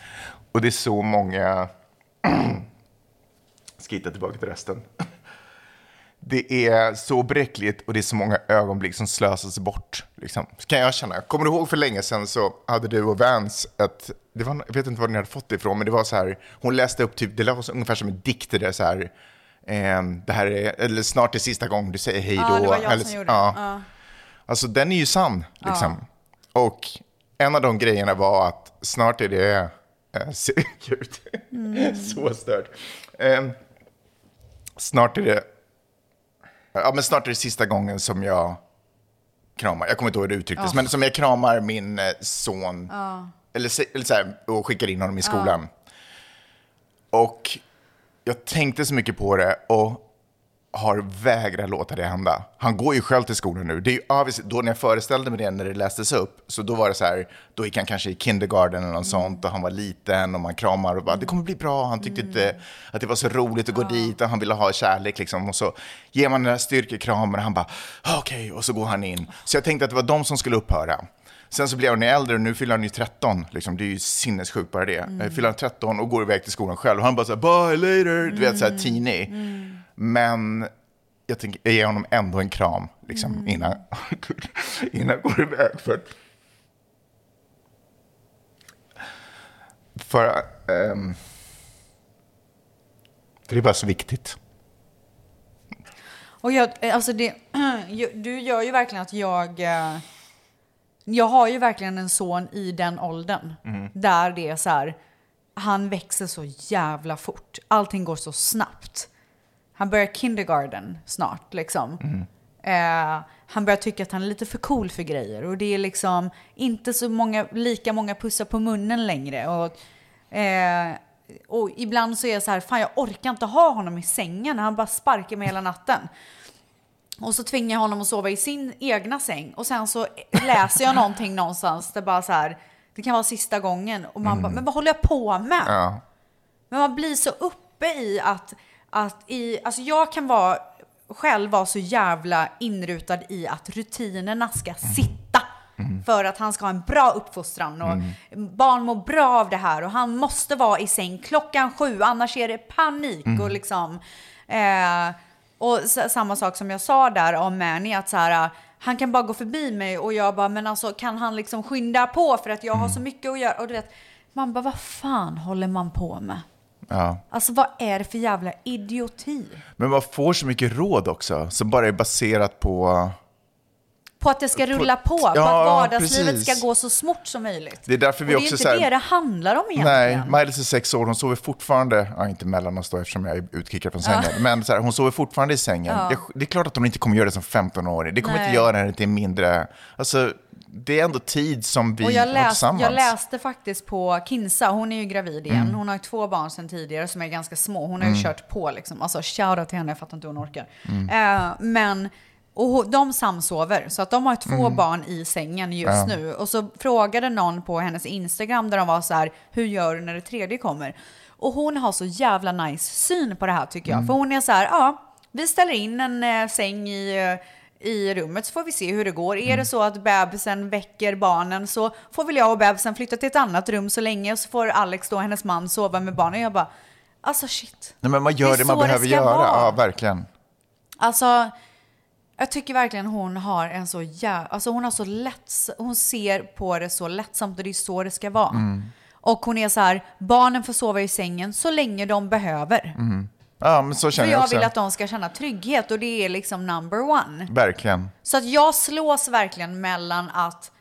Och det är så många... Ska hitta tillbaka till resten. Det är så bräckligt och det är så många ögonblick som slösas bort. Liksom. Kan jag känna. Kommer du ihåg för länge sedan så hade du och Vance ett... Det var, jag vet inte var ni hade fått det ifrån, men det var så här... Hon läste upp typ, det var ungefär som en dikt. Det, där, så här, ehm, det här är, eller snart är sista gången du säger hej då. Ja, det var jag eller, som gjorde ja. Ja. Alltså den är ju sann. Liksom. Och en av de grejerna var att snart är det... Äh, gud, Mm. så stört. Ehm, snart är det... Ja, men snart är det sista gången som jag kramar, jag kommer inte ihåg hur det uttrycktes, Ja. men som jag kramar min eh, son, Ja. eller, eller så här, och skickar in honom i skolan. Och jag tänkte så mycket på det och har vägrat låta det hända. Han går ju själv till skolan nu. Det är ju obvious, då när jag föreställde mig det när det lästes upp, så då var det så här, då gick han kanske i kindergarten eller något sånt och han var liten och man kramar och bara, det kommer bli bra. Han tyckte inte att det var så roligt att gå dit och han ville ha kärlek liksom. Och så ger man den här styrkekramen och han bara, okej, och så går han in. Så jag tänkte att det var de som skulle upphöra. Sen så blir han ju äldre och nu fyller han ju 13. Liksom. Det är ju sinnessjukt bara det. Mm. Fyller han 13 och går iväg till skolan själv. Och han bara så här, bye later, du vet så här teeny. Men jag, tänker, jag ger honom ändå en kram liksom, innan, innan jag går iväg. För, för, ehm, för det är bara så viktigt. Och jag, alltså det, du gör ju verkligen att jag... eh, Jag har ju verkligen en son i den åldern. Mm. Där det är så här, han växer så jävla fort. Allting går så snabbt. Han börjar kindergarten snart liksom. Eh, han börjar tycka att han är lite för cool för grejer. Och det är liksom inte så många, lika många pussar på munnen längre. Och, eh, och ibland så är jag så här, fan jag orkar inte ha honom i sängen. Han bara sparkar mig hela natten. Och så tvingar jag honom att sova i sin egna säng. Och sen så läser jag någonting någonstans där bara så här, det kan vara sista gången. Och man bara, men vad håller jag på med? Ja. Men man blir så uppe i att, att i, alltså jag kan vara, själv vara så jävla inrutad i att rutinerna ska sitta. För att han ska ha en bra uppfostran och barn mår bra av det här och han måste vara i säng klockan sju annars är det panik och liksom eh, och samma sak som jag sa där om Manny att så här han kan bara gå förbi mig och jag bara men alltså kan han liksom skynda på för att jag har så mycket att göra och du vet man bara vad fan håller man på med? Ja. Alltså vad är det för jävla idioti? Men man får så mycket råd också, som bara är baserat på... På att det ska rulla på, på Ja, att vardagslivet precis. ska gå så smort som möjligt. Det är därför vi och det är också inte här- det det handlar om egentligen. Nej, Miley är sex år, hon sover fortfarande, ja, inte mellan oss då eftersom jag är utkickad från sängen, men så här, hon sover fortfarande i sängen. Ja. Det, det är klart att hon inte kommer göra det som 15-åring, det kommer Nej. inte göra henne till mindre, alltså det är ändå tid som vi och jag, läst, tillsammans. jag läste faktiskt på Kinsa, hon är ju gravid igen. Mm. Hon har ju två barn sedan tidigare som är ganska små. Hon har ju Mm. kört på liksom. Alltså shoutout till henne, jag fattar inte hur hon orkar. Mm. Eh, men, och de samsover, så att de har två Mm. barn i sängen just Ja. nu. Och så frågade någon på hennes Instagram där de var så här, hur gör du när det tredje kommer? Och hon har så jävla nice syn på det här tycker jag. Mm. För hon är så här, ja, vi ställer in en eh, säng i, eh, i rummet så får vi se hur det går. Mm. Är det så att bebisen väcker barnen så får väl jag och bebisen flytta till ett annat rum så länge och så får Alex då, hennes man, sova med barnen. Jag bara, alltså shit. Nej, men man gör Det det, man det behöver ska göra, vara. ja verkligen. Alltså, jag tycker verkligen hon har en så jä... Alltså hon har så lätt... Hon ser på det så lättsamt och det är så det ska vara. Mm. Och hon är så här, barnen får sova i sängen så länge de behöver. Mm. Ja, men så För känner jag jag också. vill att de ska känna trygghet och det är liksom number one. Verkligen. Så att jag slås verkligen mellan att,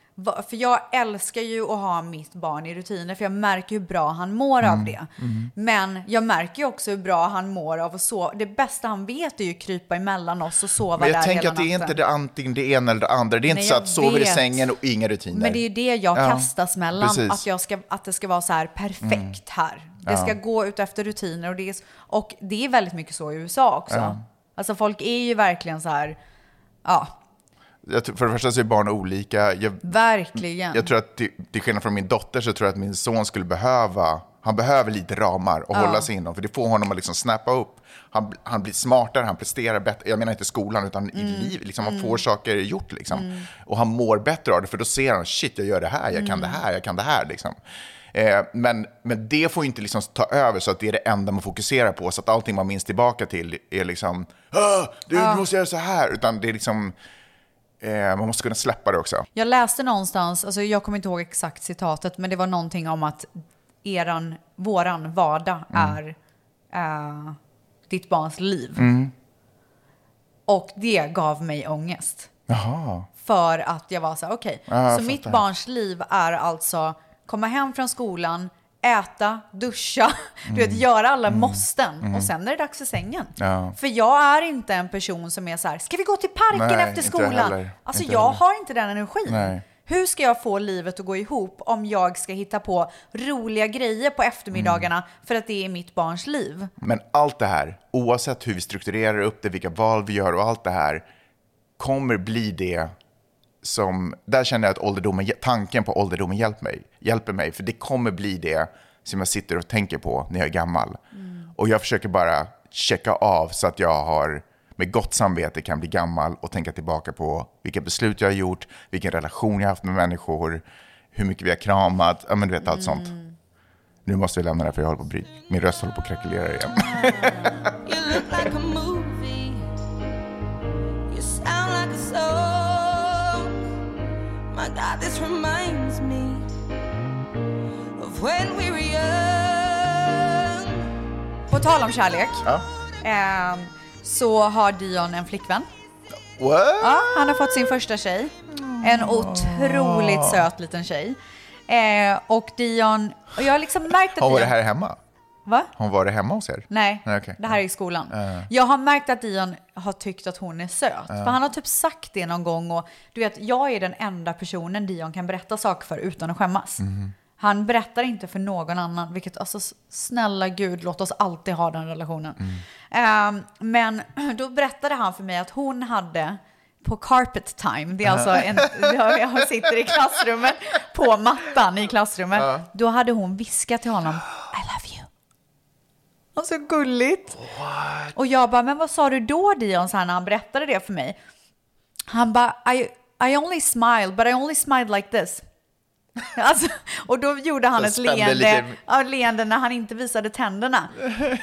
för jag älskar ju att ha mitt barn i rutiner för jag märker hur bra han mår av Mm, det. mm. Men jag märker ju också hur bra han mår av att sova. Det bästa han vet är ju att krypa emellan oss och sova Men jag där tänker hela att det är natten. inte det antingen det ena eller det andra. Det är inte Nej, så jag att sover i sängen och inga rutiner. Men det är ju det jag Ja, kastas mellan. precis. Att, jag ska, att det ska vara så här perfekt Mm. här. Det ska gå ut efter rutiner. Och det, är, och det är väldigt mycket så i USA också. Alltså folk är ju verkligen så här, ja, för det första så är barn olika. Jag, verkligen. jag tror att till, till skillnad från min dotter så tror jag att min son skulle behöva, han behöver lite ramar och Ja. hålla sig inom. För det får honom att liksom snappa upp. Han, han blir smartare, han presterar bättre. Jag menar inte skolan utan i Mm. livet. Liksom, han Mm. får saker gjort liksom. Mm. Och han mår bättre av det för då ser han, shit jag gör det här, jag kan det här, jag kan det här. Liksom. Eh, men, men det får inte liksom ta över så att det är det enda man fokuserar på. Så att allting man minns tillbaka till är liksom, "Ah, du Ja. måste göra så här. Utan det är liksom, eh, man måste kunna släppa det också. Jag läste någonstans, alltså jag kommer inte ihåg exakt citatet, men det var någonting om att eran, våran vardag Mm. är eh, ditt barns liv. Mm. Och det gav mig ångest. Jaha. För att jag var så här, okej, Ja, jag så mitt barns liv är alltså komma hem från skolan, äta, duscha, du vet, göra alla måsten Mm. och sen är det dags för sängen. Ja. För jag är inte en person som är så här, ska vi gå till parken Nej, efter skolan? Alltså Inte jag heller. har inte den energin. Nej. Hur ska jag få livet att gå ihop om jag ska hitta på roliga grejer på eftermiddagarna Mm. för att det är mitt barns liv? Men allt det här, oavsett hur vi strukturerar upp det, vilka val vi gör och allt det här, kommer bli det som, där känner jag att ålderdomen, tanken på ålderdomen hjälper mig, hjälper mig, för det kommer bli det som jag sitter och tänker på när jag är gammal. Och jag försöker bara checka av så att jag har med gott samvete kan bli gammal och tänka tillbaka på vilka beslut jag har gjort, vilken relation jag har haft med människor, hur mycket vi har kramat, ja men du vet allt sånt. Nu måste vi lämna det här för jag håller på att bry. Min röst håller på att krackelera igen. My God, this reminds me of when we were young. På tal om kärlek, Ja. ehm, så har Dion en flickvän. What? Ja, han har fått sin första tjej. En otroligt söt liten tjej. Eh, och Dion, och jag har liksom märkt att Har hon Dion... varit här hemma? Va? Hon varit hemma hos er? Nej, Nej, okej. det här är i skolan. Ja. Jag har märkt att Dion har tyckt att hon är söt. Ja. För han har typ sagt det någon gång och du vet, jag är den enda personen Dion kan berätta saker för utan att skämmas. Mhm. Han berättar inte för någon annan, vilket alltså snälla gud, låt oss alltid ha den relationen. Ehm, men då berättade han för mig att hon hade på carpet time, det är alltså en, jag sitter i klassrummet på mattan i klassrummet, Ja. då hade hon viskat till honom, I love you. Och så gulligt. Och jag bara, men vad sa du då Dion, så här, när han berättade det för mig? Han bara, I, I only smiled, but I only smiled like this. Alltså, och då gjorde han ett leende, lite- ja, leende när han inte visade tänderna.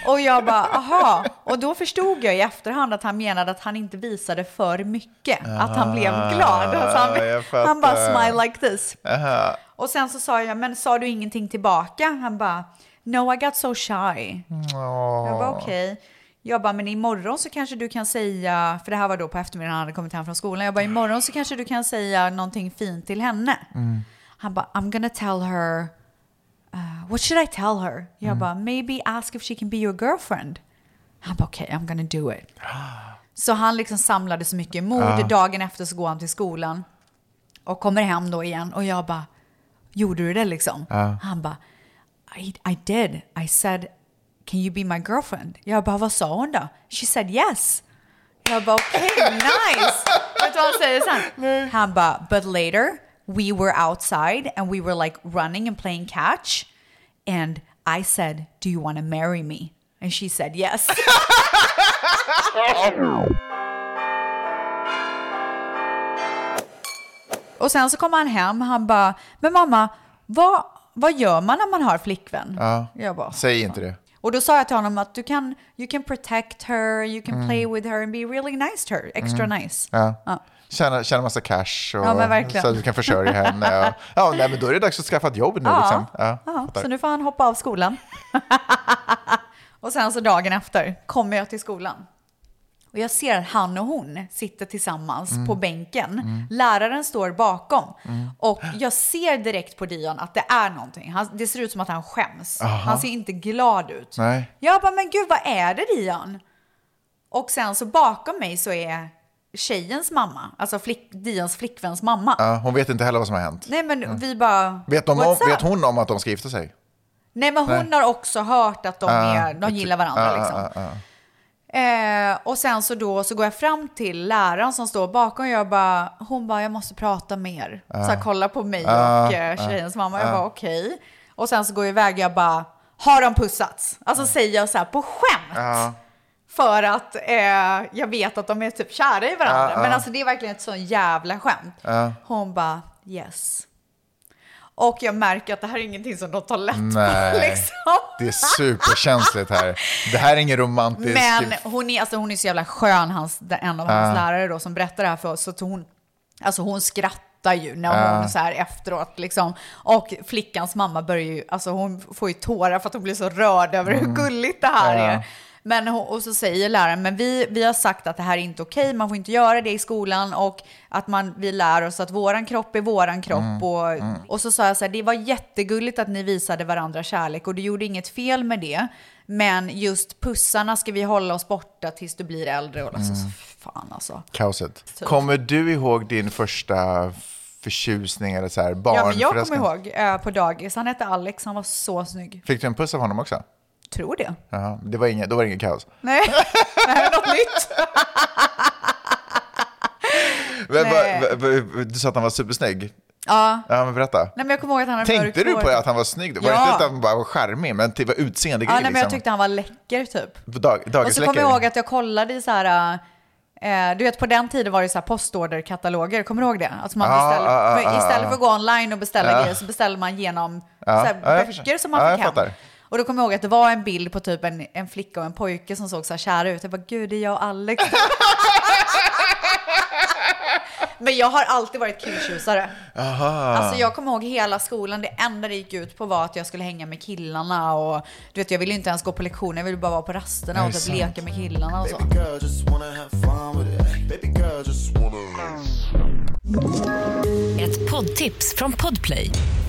Och jag bara, aha. Och då förstod jag i efterhand att han menade att han inte visade för mycket. Att han blev glad. Alltså han, han bara smile like this. Aha. Och sen så sa jag, men sa du ingenting tillbaka? Han bara, no I got so shy. Jag bara okej. Jag bara, men imorgon så kanske du kan säga, för det här var då på eftermiddagen han hade kommit hem från skolan. Jag bara, imorgon så kanske du kan säga någonting fint till henne. Mm. Han bara, I'm gonna tell her, uh, what should I tell her? Jag Mm. bara, maybe ask if she can be your girlfriend. Han bara, okej, I'm gonna do it. Så han liksom samlade så mycket mod. Ja. Dagen efter så går han till skolan och kommer hem då igen. Och jag bara, gjorde du det liksom? Ja. Han bara, I, I did. I said, can you be my girlfriend? Jag bara, vad sa hon då? She said yes. Jag bara, okej, nice. Vet du vad han säger sen? Han bara, but later we were outside and we were like running and playing catch. And I said, do you want to marry me? And she said yes. Och sen så kommer han hem, han bara, men mamma, vad, vad gör man när man har flickvän? Ja. Jag bara, Säg inte det. och då sa jag till honom att du kan, you can protect her, you can Mm. play with her and be really nice to her, extra Mm. nice. Ja. Ja. Tjäna, tjäna massa cash och, Ja, så att du kan försörja henne. Och, ja, nej, men då är det dags att skaffa ett jobb nu. Ja, Liksom. Ja, så nu får han hoppa av skolan. och sen så dagen efter kommer jag till skolan. Och jag ser att han och hon sitter tillsammans Mm. på bänken. Mm. Läraren står bakom. Mm. Och jag ser direkt på Dion att det är någonting. Han, det ser ut som att han skäms. Aha. Han ser inte glad ut. Nej. Jag bara, men gud vad är det Dion? Och sen så bakom mig så är tjejens mamma, alltså flick, Dions flickväns mamma. Ja, hon vet inte heller vad som har hänt. Nej men vi bara... Vet, de om, vet hon om att de ska gifta sig? Nej men hon Nej. har också hört att de, Ah, är, de gillar varandra ah, liksom. Ah, ah, ah. Eh, och sen så då så går jag fram till läraren som står bakom och jag bara, hon bara, jag måste prata mer. Ah. Så här, kolla på mig Ah, och eh, tjejens ah, mamma. Jag ah. bara okej. Och sen så går jag iväg och jag bara, har de pussats? Alltså säger jag så här på skämt. Ja. För att eh, jag vet att de är typ kära i varandra. Men alltså det är verkligen ett sån jävla skämt. Hon bara, yes. Och jag märker att det här är ingenting som de tar lätt på. Nej, Liksom. det är superkänsligt här. Det här är ingen romantisk... Men hon är, alltså, hon är så jävla skön, hans, en av hans Ah. lärare då, som berättar det här för oss. Så att hon, alltså, hon skrattar ju när hon så här efteråt. Liksom. Och flickans mamma börjar ju, alltså, hon får ju tårar för att hon blir så rörd över hur Mm. gulligt det här Ja. är. Men, och så säger läraren, men vi, vi har sagt att det här är inte okej, man får inte göra det i skolan och att man, vi lär oss att våran kropp är våran kropp. Mm, Och, mm. och så sa jag så här, det var jättegulligt att ni visade varandra kärlek och du gjorde inget fel med det. Men just pussarna ska vi hålla oss borta tills du blir äldre. Och alltså, Mm. fan alltså. Kaoset. Typ. Kommer du ihåg din första förtjusning eller så här barn. Ja, men jag kommer ihåg eh, på dagis, han hette Alex, han var så snygg. Fick du en puss av honom också? Tror det. Jaha, det var inget, då var det inget kaos. Nej, Nej något nytt. Men, va- va- du sa att han var supersnygg. Ja. Ja, men berätta. Nej, men jag kommer ihåg att han hade Tänkte du på att han var snygg? Var det inte att han bara var charmig, men det var utseende Ja, nej, men jag tyckte han var läcker typ. Dag, Och så kommer jag ihåg att jag kollade i så här, eh, du vet på den tiden var det så här postorderkataloger, kommer du ihåg det? Alltså man ja, för ja, istället för att gå online och beställa grejer så beställer man genom så här, böcker som man fick hem. Och då kommer jag ihåg att det var en bild på typ en, en flicka och en pojke som såg så här kära ut. Jag bara, gud det är jag och Alex. Men jag har alltid varit killtjusare. Aha. Alltså jag kommer ihåg hela skolan, det enda det gick ut på var att jag skulle hänga med killarna och du vet jag ville inte ens gå på lektioner, jag ville bara vara på rasterna och typ sant? leka med killarna och så. Girl, just wanna have fun with it. Baby girl, just wanna. Ett poddtips från Podplay.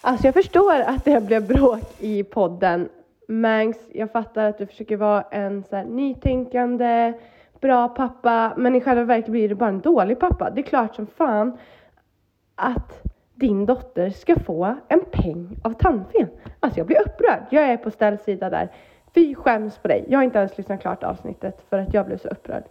Alltså jag förstår att det blev bråk i podden. Mangs, jag fattar att du försöker vara en så här nytänkande, bra pappa. Men i själva verket blir du bara en dålig pappa. Det är klart som fan att din dotter ska få en peng av tandfen. Alltså jag blir upprörd. Jag är på ställsida där. Fy skäms på dig. Jag har inte ens lyssnat klart avsnittet för att jag blev så upprörd.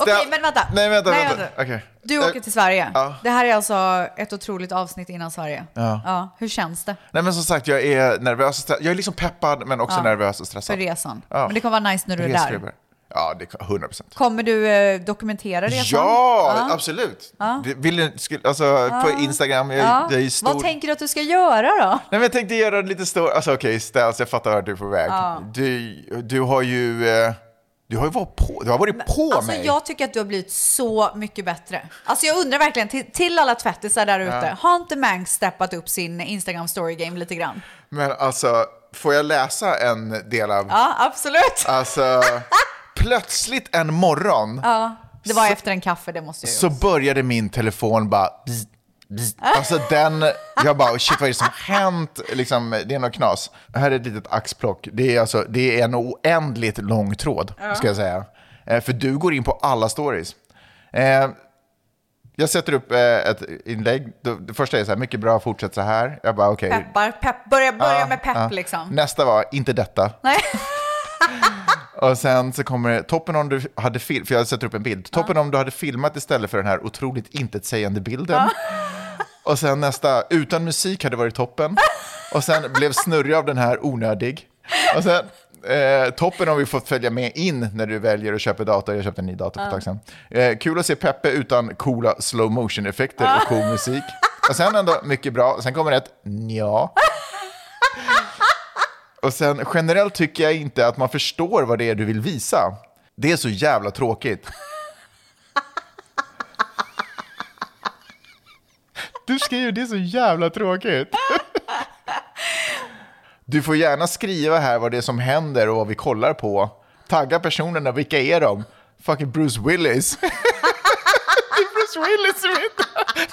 Okej, men vänta. Nej, vänta, Nej, vänta. vänta. Okej. Du åker till Sverige. ja. Det här är alltså ett otroligt avsnitt innan Sverige. Ja. hur känns det Nej, men som sagt, jag är nervös och stressad. Jag är liksom peppad, men också Ja. nervös och stressad. för resan? Ja. Men det kommer vara nice när du är där. Resfeber. Ja, det är 100 procent. Kommer du eh, dokumentera resan? Ja, absolut. Det- Vill du, skulle, alltså, på Instagram, jag, Ja. jag är ju stor. Vad tänker du att du ska göra då? Nej, men jag tänkte göra det lite stor. Alltså okej, Stels, jag fattar vart du är på väg. Du, du har ju... eh, Du har ju varit på, du har varit på Alltså mig. jag tycker att du har blivit så mycket bättre. Alltså jag undrar verkligen, till, till alla tvättisar där ute, Ja. har inte Mangs steppat upp sin Instagram story game lite grann? Men alltså, får jag läsa en del av... Ja, absolut. Alltså, plötsligt en morgon Ja, det var efter en kaffe, det måste jag så började min telefon bara... bzz. Alltså den, jag bara shit vad är det som hänt? Liksom, det är något knas. Här är ett litet axplock. Det är, alltså, det är en oändligt lång tråd, Ja. ska jag säga. Eh, För du går in på alla stories. Eh, Jag sätter upp eh, ett inlägg. Det- första är så här, mycket bra, fortsätt så här. Jag bara okej. Peppar, pepp, börja, börja Ja, med pepp ja. liksom. Nästa var, inte detta. Nej. Och sen så kommer det, toppen om du hade film, för jag sätter upp en bild. Toppen om du hade filmat istället för den här otroligt intetsägande bilden. Och sen nästa, utan musik hade varit toppen. Och sen blev snurrig av den här onödig. Och sen eh, toppen om vi fått följa med in när du väljer att köpa dator. Jag köpte en ny dator för ett tag sedan. Eh, kul att se Peppe utan coola slow motion effekter och cool musik. Och sen ändå mycket bra. Sen kommer ett ja. Och sen generellt tycker jag inte att man förstår vad det är du vill visa. Det är så jävla tråkigt. Du skriver det är så jävla tråkigt. Du får gärna skriva här vad det är som händer och vad vi kollar på. Tagga personerna, vilka är de? Fucking Bruce Willis. Bruce Willis.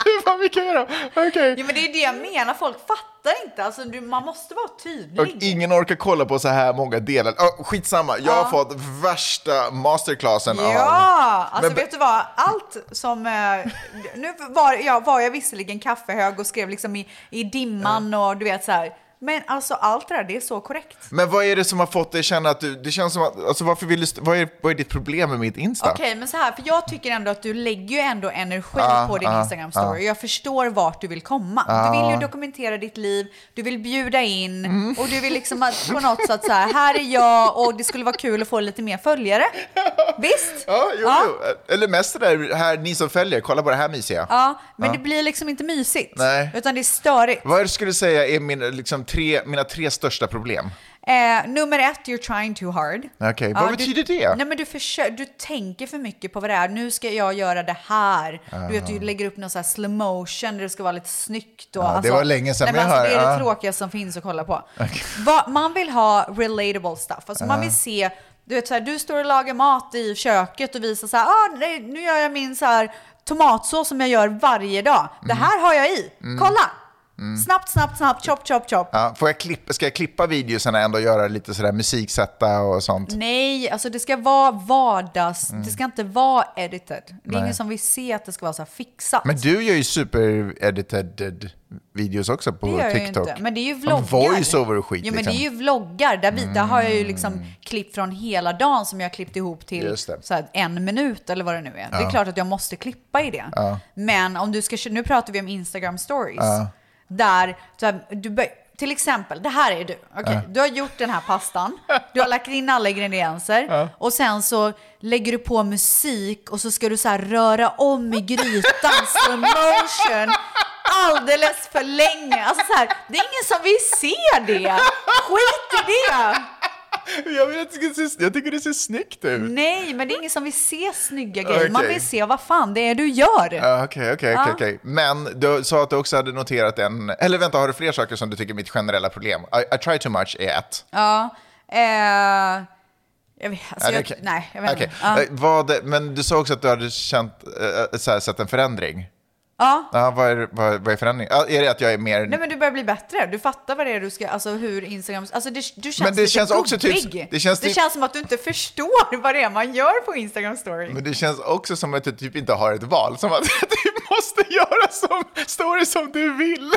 Du bara, vilka är de? Okej. Ja, men det är det jag menar, folk fattar inte. Alltså, du, man måste vara tydlig. Och ingen orkar kolla på så här många delar. Oh, skitsamma, jag har Ja. fått värsta masterclassen av... Ja, alltså Men- vet du vad? Allt som... eh, Nu var jag, var jag visserligen kaffehög och skrev liksom i, i dimman och du vet så här. Men alltså allt det där, det är så korrekt. Men vad är det som har fått dig känna att du... Det känns som att... Alltså varför vill du... Vad är, vad är ditt problem med mitt Insta? Okej, men så här, för jag tycker ändå att du lägger ju ändå energi Ja, på din ja, Instagram story. ja. Jag förstår vart du vill komma. Du vill ju dokumentera ditt liv, du vill bjuda in Mm. och du vill liksom att på något sätt så här, här är jag och det skulle vara kul att få lite mer följare. Visst? Ja, jo, Ja. jo. Eller mest det där, här, ni som följer, kolla på det här mysiga. Ja, men Ja. det blir liksom inte mysigt. Nej. Utan det är störigt. Vad skulle du säga är min, liksom, tre, mina tre största problem? Eh, nummer ett, you're trying too hard. Okej, vad betyder du, det? Nej, men du, försö- du tänker för mycket på vad det är. Nu ska jag göra det här. Du vet, du lägger upp någon så här slow motion där det ska vara lite snyggt. Och, Ja, det var länge sedan, nej, men alltså, Det är det ja. tråkigaste som finns att kolla på. Va, man vill ha relatable stuff. Alltså, Man vill se, du vet så här, du står och lagar mat i köket och visar så här, ah, nej, nu gör jag min så här tomatsås som jag gör varje dag. Det Mm. här har jag i. Kolla! Snabbt, snabbt, snabbt, chop, chop, chop. Ja, får jag klippa, ska jag klippa videosarna ändå och göra lite sådär musiksätta och sånt? Nej, alltså det ska vara vardags. Det ska inte vara edited. Det är Nej. ingen som vill se att det ska vara så här fixat. Men du gör ju super-edited videos också på det gör jag ju TikTok. inte. Men det är ju vloggar. Voice-over och skit Ja, men liksom. det är ju vloggar. Där, vi, där har jag ju liksom klipp från hela dagen som jag har klippt ihop till det. här, en minut eller vad det nu är. Det Ja. är klart att jag måste klippa i det. Ja. Men om du ska, nu pratar vi om Instagram stories. Ja. Där, här, du till exempel, det här är du. Okej, Du har gjort den här pastan, du har lagt in alla ingredienser och sen så lägger du på musik och så ska du så här röra om i grytan, slow motion, alldeles för länge. Alltså så här, det är ingen som vill se det. Skit i det. Jag, vill att det ska se, jag tycker det ser snyggt ut. Nej, men det är ingen som vill se snygga grejer. Man Okej. vill se vad fan det är du gör. Ja, Okej, okej, okej. Men du sa att du också hade noterat en... Eller vänta, har du fler saker som du tycker är mitt generella problem? I, I try too much är ett. Ja. Eh, jag vet, alltså jag, nej, jag vet Okej. inte. Eh, Vad, men du sa också att du hade känt, här, sett en förändring. Ja. Ja, vad, är, vad, vad är förändringen? Är det att jag är mer... Nej men du börjar bli bättre. Du fattar vad det är du ska, alltså hur Instagram, alltså det, du känns Men det lite känns också typ- gubbig. det känns typ- som att du inte förstår vad det är man gör på Instagram story. Men det känns också som att du typ inte har ett val. Som att du måste göra som story som du vill.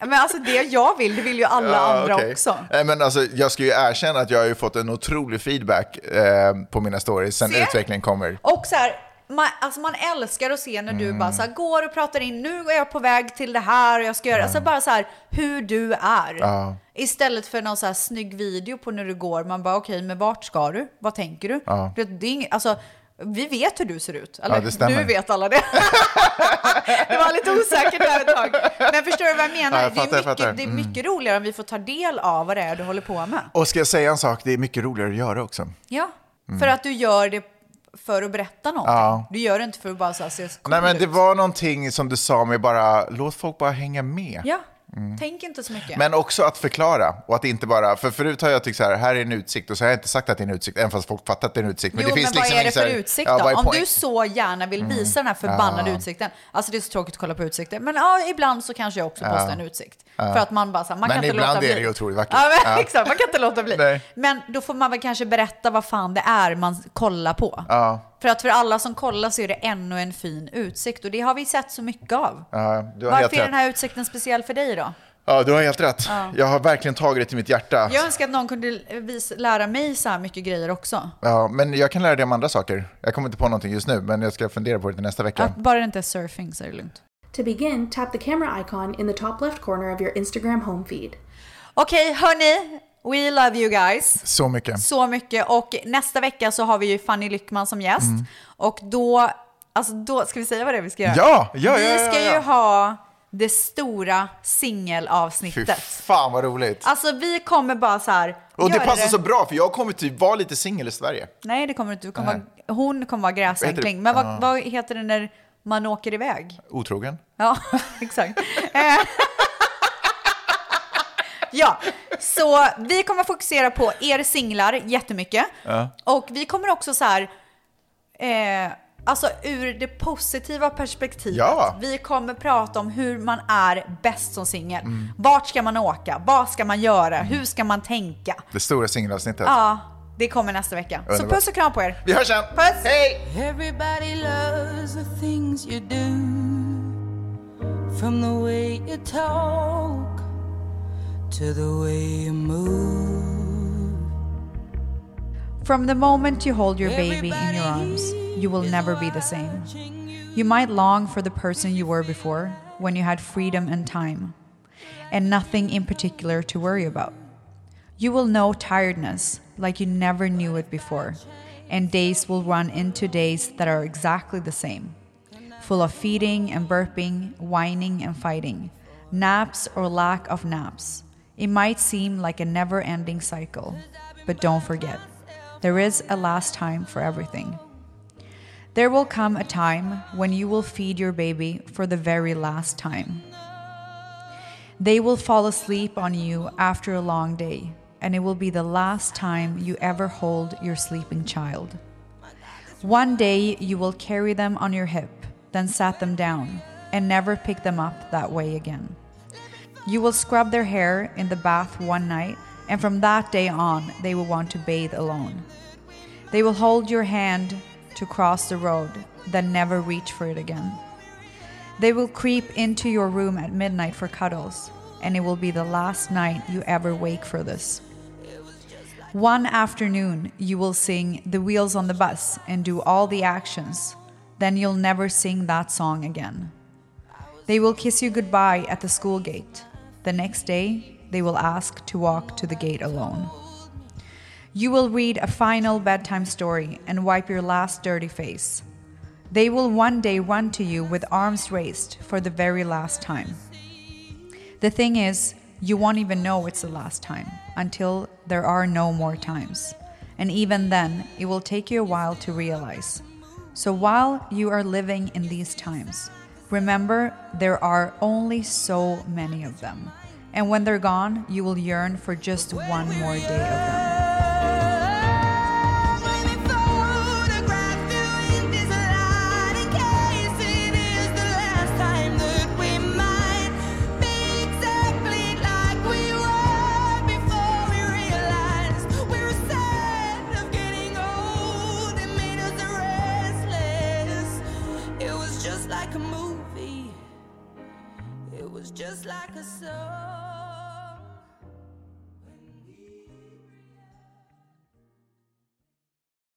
Men alltså det jag vill, det vill ju alla Ja, andra okej. också. Men alltså, jag ska ju erkänna att jag har ju fått en otrolig feedback eh, på mina stories sen Se. utvecklingen kommer. Och så här, man, alltså man älskar att se när du Mm. bara så här, går och pratar in, nu är jag på väg till det här och jag ska göra, alltså bara så här, hur du är. Ja. Istället för någon så här snygg video på när du går, man bara okej, men vart ska du? Vad tänker du? Ja. Det, det är inget, alltså, vi vet hur du ser ut. Eller Ja, det stämmer. nu vet alla det. det var lite osäkert där ett tag. Men förstår du vad jag menar? Ja, jag fattar, det, är mycket, det är Mm. mycket roligare om vi får ta del av vad det är du håller på med. Och ska jag säga en sak, det är mycket roligare att göra också. Ja, för att du gör det för att berätta någonting. Ja. Du gör det inte för att bara så här, se cool Nej, men det ut. var någonting som du sa med bara, låt folk bara hänga med. Ja, tänk inte så mycket. Men också att förklara och att inte bara, för förut har jag tyckt så här, här är en utsikt och så har jag inte sagt att det är en utsikt, även fast folk fattar att det är en utsikt. jo, men finns vad liksom är det för här- utsikt Ja, då? vad är Om du så gärna vill visa den här förbannade Ja. utsikten. Alltså det är så tråkigt att kolla på utsikter. Men ja, ibland så kanske jag också Ja. postar en utsikt. Ja. För att man bara så här, man Men kan inte ibland låta är bli. det ju otroligt vackert. Ja, men, Ja. exakt. Man kan inte låta bli. Nej. Men då får man väl kanske berätta vad fan det är man kollar på. För att för alla som kollar så är det ännu en fin utsikt. Och det har vi sett så mycket av. ja, du har helt Varför är rätt. den här utsikten speciell för dig då? Ja, du har helt rätt. Ja. Jag har verkligen tagit det till mitt hjärta. Jag önskar att någon kunde vis- lära mig så här mycket grejer också. Ja, men jag kan lära dig om andra saker. Jag kommer inte på någonting just nu, men jag ska fundera på det till nästa vecka. Att bara det inte är surfing så är det lugnt. To begin, tap the camera icon in the top left corner of your Instagram home feed. Okej, hörni. We love you guys. Så mycket. Så mycket. Och nästa vecka så har vi ju Fanny Lyckman som gäst. Mm. Och då, alltså då, ska vi säga vad det är vi ska göra? Ja, ja, ja, Vi ja, ska ja. ju ha det stora Fy singelavsnittet. fan vad roligt. Alltså vi kommer bara så här. Och det passar så bra, för jag kommer typ vara lite singel i Sverige. Nej, det kommer inte. Du kommer Nej. vara, hon kommer vara gräsänkling. det? Men vad, Ja. vad heter det när man åker iväg? Otrogen. Ja, exakt. Ja, så vi kommer fokusera på er singlar jättemycket. Ja. Och vi kommer också så här, eh, alltså ur det positiva perspektivet. Ja. Vi kommer prata om hur man är bäst som singel. Mm. Vart ska man åka? Vad ska man göra? Hur ska man tänka? Det stora singelavsnittet. Ja, det kommer nästa vecka. Så Underbart. puss och kram på er. Vi hörs sen. Puss! Hej! Everybody loves the things you do. From the way you talk to the way you move. From the moment you hold your baby in your arms, you will never be the same. You might long for the person you were before, when you had freedom and time, and nothing in particular to worry about. You will know tiredness like you never knew it before, and days will run into days that are exactly the same, full of feeding and burping, whining and fighting, naps or lack of naps, It might seem like a never ending cycle, but don't forget, there is a last time for everything. There will come a time when you will feed your baby for the very last time. They will fall asleep on you after a long day, and it will be the last time you ever hold your sleeping child. One day you will carry them on your hip, then set them down, and never pick them up that way again. You will scrub their hair in the bath one night, and from that day on, they will want to bathe alone. They will hold your hand to cross the road, then never reach for it again. They will creep into your room at midnight for cuddles, and it will be the last night you ever wake for this. One afternoon, you will sing The Wheels on the Bus and do all the actions. Then you'll never sing that song again. They will kiss you goodbye at the school gate. The next day, they will ask to walk to the gate alone. You will read a final bedtime story and wipe your last dirty face. They will one day run to you with arms raised for the very last time. The thing is, you won't even know it's the last time until there are no more times. And even then, it will take you a while to realize. So while you are living in these times, remember there are only so many of them. And when they're gone, you will yearn for just one more day of them.